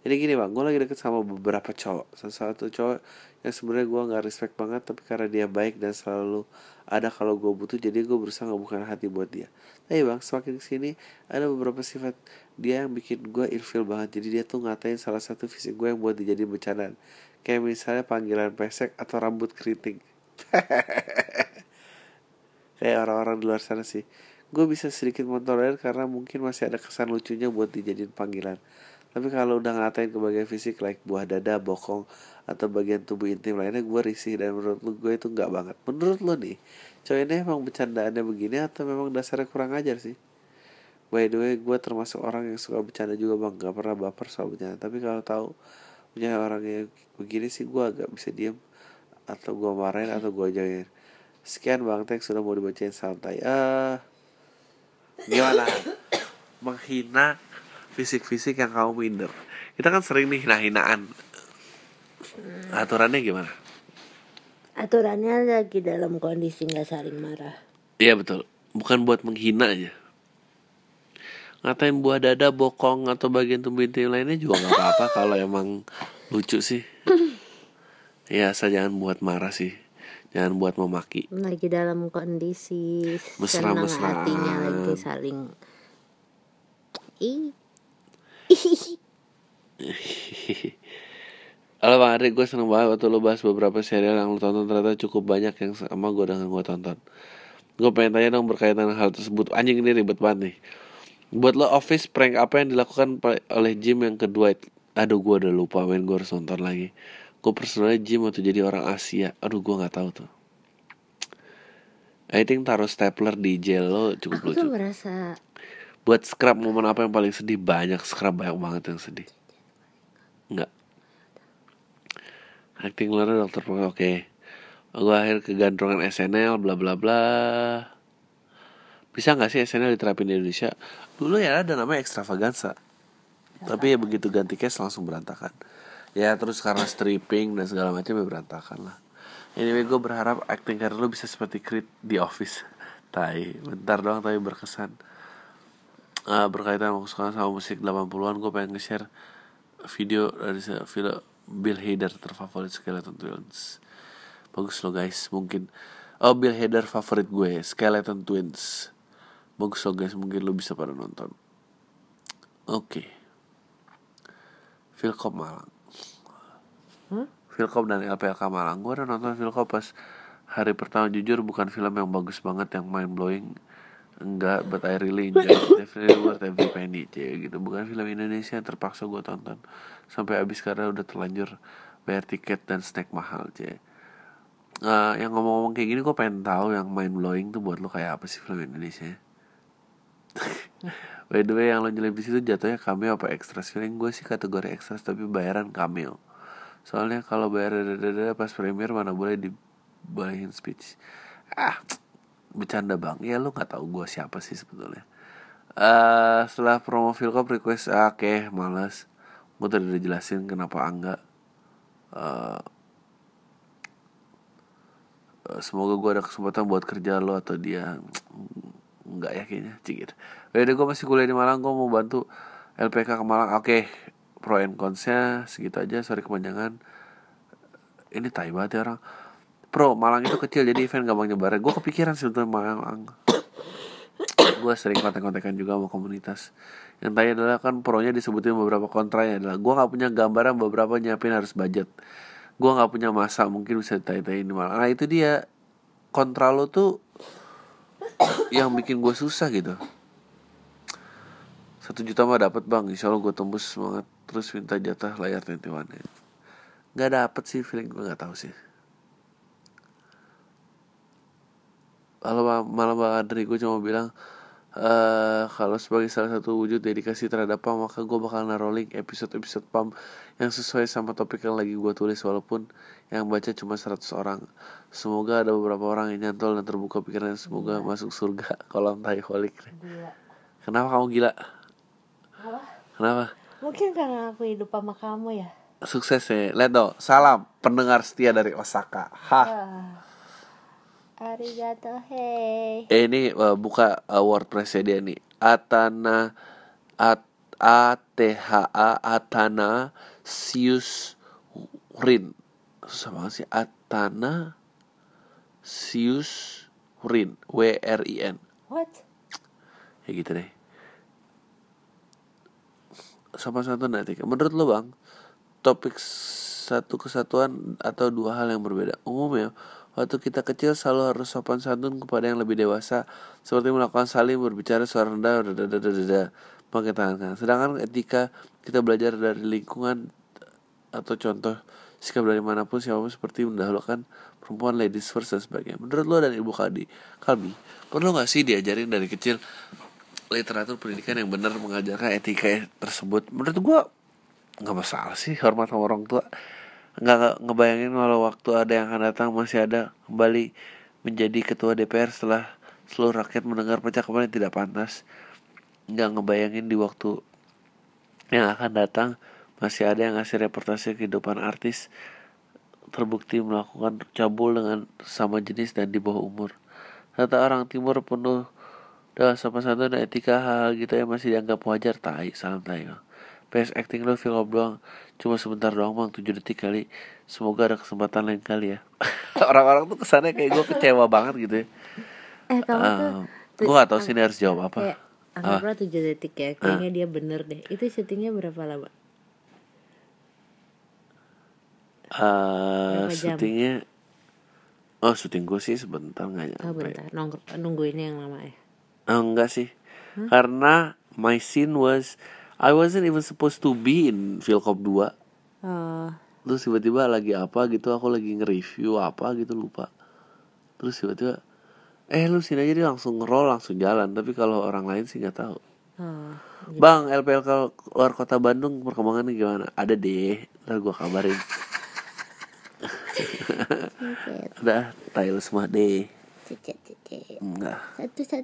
Jadi gini bang, gue lagi deket sama beberapa cowok. Salah satu cowok yang sebenarnya gue nggak respect banget Tapi karena dia baik dan selalu ada kalau gue butuh Jadi gue berusaha ngebukain hati buat dia. Tapi bang, semakin ke sini ada beberapa sifat dia yang bikin gue ilfil banget. Jadi dia tuh ngatain salah satu fisik gue yang buat dijadiin bercandaan. Kayak misalnya panggilan pesek atau rambut keriting. *laughs* Kayak orang-orang di luar sana sih. Gue bisa sedikit mentolerir karena mungkin masih ada kesan lucunya buat dijadiin panggilan tapi kalau udah ngatain ke bagian fisik like buah dada, bokong atau bagian tubuh intim lainnya gue risih dan menurut lu gue itu nggak banget. Menurut lo nih, cowok ini emang bercandaannya begini atau memang dasarnya kurang ajar sih? By the way, gue termasuk orang yang suka bercanda juga bang, gak pernah baper soal bercanda. Tapi kalau tahu punya orang yang begini sih gue agak bisa diem atau gue marahin atau gue jauhin. Sekian bang, thanks sudah mau dibacain santai. Ah, uh, gimana? *coughs* Menghina fisik-fisik yang kamu minder. Kita kan sering nih hina-hinaan aturannya gimana? Aturannya lagi dalam kondisi nggak saling marah. Iya betul. Bukan buat menghina aja. Ngatain buah dada bokong atau bagian tubuh intim lainnya juga nggak apa-apa *laughs* kalau emang lucu sih. *laughs* Ya asal jangan buat marah sih. Jangan buat memaki. Lagi dalam kondisi mesra mesra hatinya lagi saling ih *laughs* Halo Bang Ari, gue seneng banget waktu lo bahas beberapa serial yang lo tonton ternyata cukup banyak yang sama gue dengan gue tonton. Gue pengen tanya dong berkaitan hal tersebut. Anjing ini ribet banget nih. Buat lo office prank apa yang dilakukan oleh Jim yang kedua? Aduh gue udah lupa main gue harus nonton lagi. Gue personalnya Jim waktu jadi orang Asia. Aduh gue nggak tahu tuh. I think taruh stapler di gel lo cukup Aku lucu. Aku merasa buat scrap momen apa yang paling sedih? Banyak scrap banyak banget yang sedih. Enggak acting luar dokter oke. Okay. gue akhir kegandrungan SNL bla bla bla. Bisa nggak sih SNL diterapin di Indonesia? Dulu ya ada namanya extravaganza. Tapi ya begitu ganti case langsung berantakan. Ya terus karena stripping dan segala macam ya berantakan lah. Anyway gue berharap acting karir lu bisa seperti Creed di Office. Tai bentar doang tapi berkesan uh, berkaitan sama sama musik 80-an gue pengen nge-share video dari film Bill Hader terfavorit Skeleton Twins. Bagus lo guys mungkin. Oh Bill Hader favorit gue Skeleton Twins. Bagus lo guys mungkin lo bisa pada nonton. Oke. Okay. Philcop Malang. Hmm? Philcop dan LPLK Malang. Gue udah nonton Philcop pas hari pertama jujur bukan film yang bagus banget yang mind blowing enggak but I really *laughs* enjoy definitely worth every penny cie gitu. Bukan film Indonesia yang terpaksa gue tonton. Sampai habis karena udah terlanjur bayar tiket dan snack mahal cie. Uh, yang ngomong-ngomong kayak gini gue pengen tahu yang mind blowing tuh buat lo kayak apa sih film Indonesia? *laughs* By the way yang lo nyelip di situ jatuhnya cameo apa extras? Feeling gue sih kategori extras tapi bayaran cameo. Soalnya kalau bayar dada pas premier mana boleh dibolehin speech. Ah bercanda bang. Ya lu nggak tahu gue siapa sih sebetulnya. Uh, setelah promo Philcop request ah, oke okay, males. Gue tadi udah jelasin kenapa enggak uh, semoga gue ada kesempatan buat kerja lo atau dia. Nggak ya kayaknya. Cikir Beda gue masih kuliah di Malang gue mau bantu LPK ke Malang. Oke okay. pro and consnya segitu aja. Sorry kepanjangan. Ini tai banget ya orang Pro Malang itu kecil jadi event gampang nyebar. Gue kepikiran sebetulnya Malang. *coughs* Gue sering kontak-kontakan juga sama komunitas. Yang tanya adalah kan pronya disebutin beberapa kontranya adalah gue nggak punya gambaran beberapa nyiapin harus budget. Gue nggak punya masa mungkin bisa tanya-tanya ini malah nah itu dia. Kontra lo tuh *coughs* yang bikin gue susah gitu. Satu juta mah dapat bang. Insya allah gue tembus semangat. Terus minta jatah layar 21 nggak dapet sih feeling gue nggak tahu sih kalau malam bang Adri gue cuma bilang uh, kalau sebagai salah satu wujud dedikasi terhadap PAM maka gue bakal naruh link episode-episode PAM yang sesuai sama topik yang lagi gue tulis walaupun yang baca cuma 100 orang. Semoga ada beberapa orang yang nyantol dan terbuka pikiran. Semoga gila. masuk surga *laughs* kolam tai holik kenapa kamu gila? Apa? kenapa? Mungkin karena aku hidup sama kamu ya? Sukses ya. Leto salam pendengar setia dari Osaka. Hah Arigato hey. eh, ini uh, buka uh, WordPress dia nih. Atana at A T H A Atana Sius Rin. Susah banget sih. Atana Sius Rin. W R I N. What? ya gitu deh. Sopan santun etika menurut lo bang topik satu kesatuan atau dua hal yang berbeda? Umumnya waktu kita kecil selalu harus sopan santun kepada yang lebih dewasa seperti melakukan saling berbicara suara rendah pakai tangan kanan. Sedangkan etika kita belajar dari lingkungan atau contoh sikap dari mana pun siapa pun seperti mendahulukan perempuan ladies first dan sebagainya. Menurut lo dan ibu Kadi Kalbi perlu nggak sih diajarin dari kecil literatur pendidikan yang benar mengajarkan etika tersebut? Menurut gua nggak masalah sih hormat sama orang tua nggak ngebayangin kalau waktu ada yang akan datang masih ada kembali menjadi ketua DPR setelah seluruh rakyat mendengar percakapan yang tidak pantas. Nggak ngebayangin di waktu yang akan datang masih ada yang ngasih reportase kehidupan artis terbukti melakukan cabul dengan sama jenis dan di bawah umur. Kata orang timur penuh dengan sopan santun dan etika hal gitu yang masih dianggap wajar. Tai salam tai PS acting lo film doang cuma sebentar doang bang. 7 detik kali. Semoga ada kesempatan lain kali ya. *laughs* Orang-orang tuh kesannya kayak gue kecewa banget gitu ya. Eh kamu tuh um, gue gak tau sih ini harus jawab apa. kayak anggaplah 7 detik ya. Kayaknya dia bener deh. Itu syutingnya berapa lama? Eh Berapa jam? syutingnya oh syuting gue sih sebentar nggak nyampe. Oh bentar. Nongk- nungguinnya yang lama ya? Oh, enggak sih. Karena my scene was I wasn't even supposed to be in Philcop 2. oh Terus tiba-tiba lagi apa gitu aku lagi nge-review apa gitu lupa. Terus tiba-tiba eh lu sini aja dia langsung nge-roll langsung jalan tapi kalau orang lain sih nggak tahu. oh Bang, LPL keluar kota Bandung perkembangannya gimana? Ada deh, ntar gua kabarin. *laughs* Ada, tail semua deh. Enggak. satu satu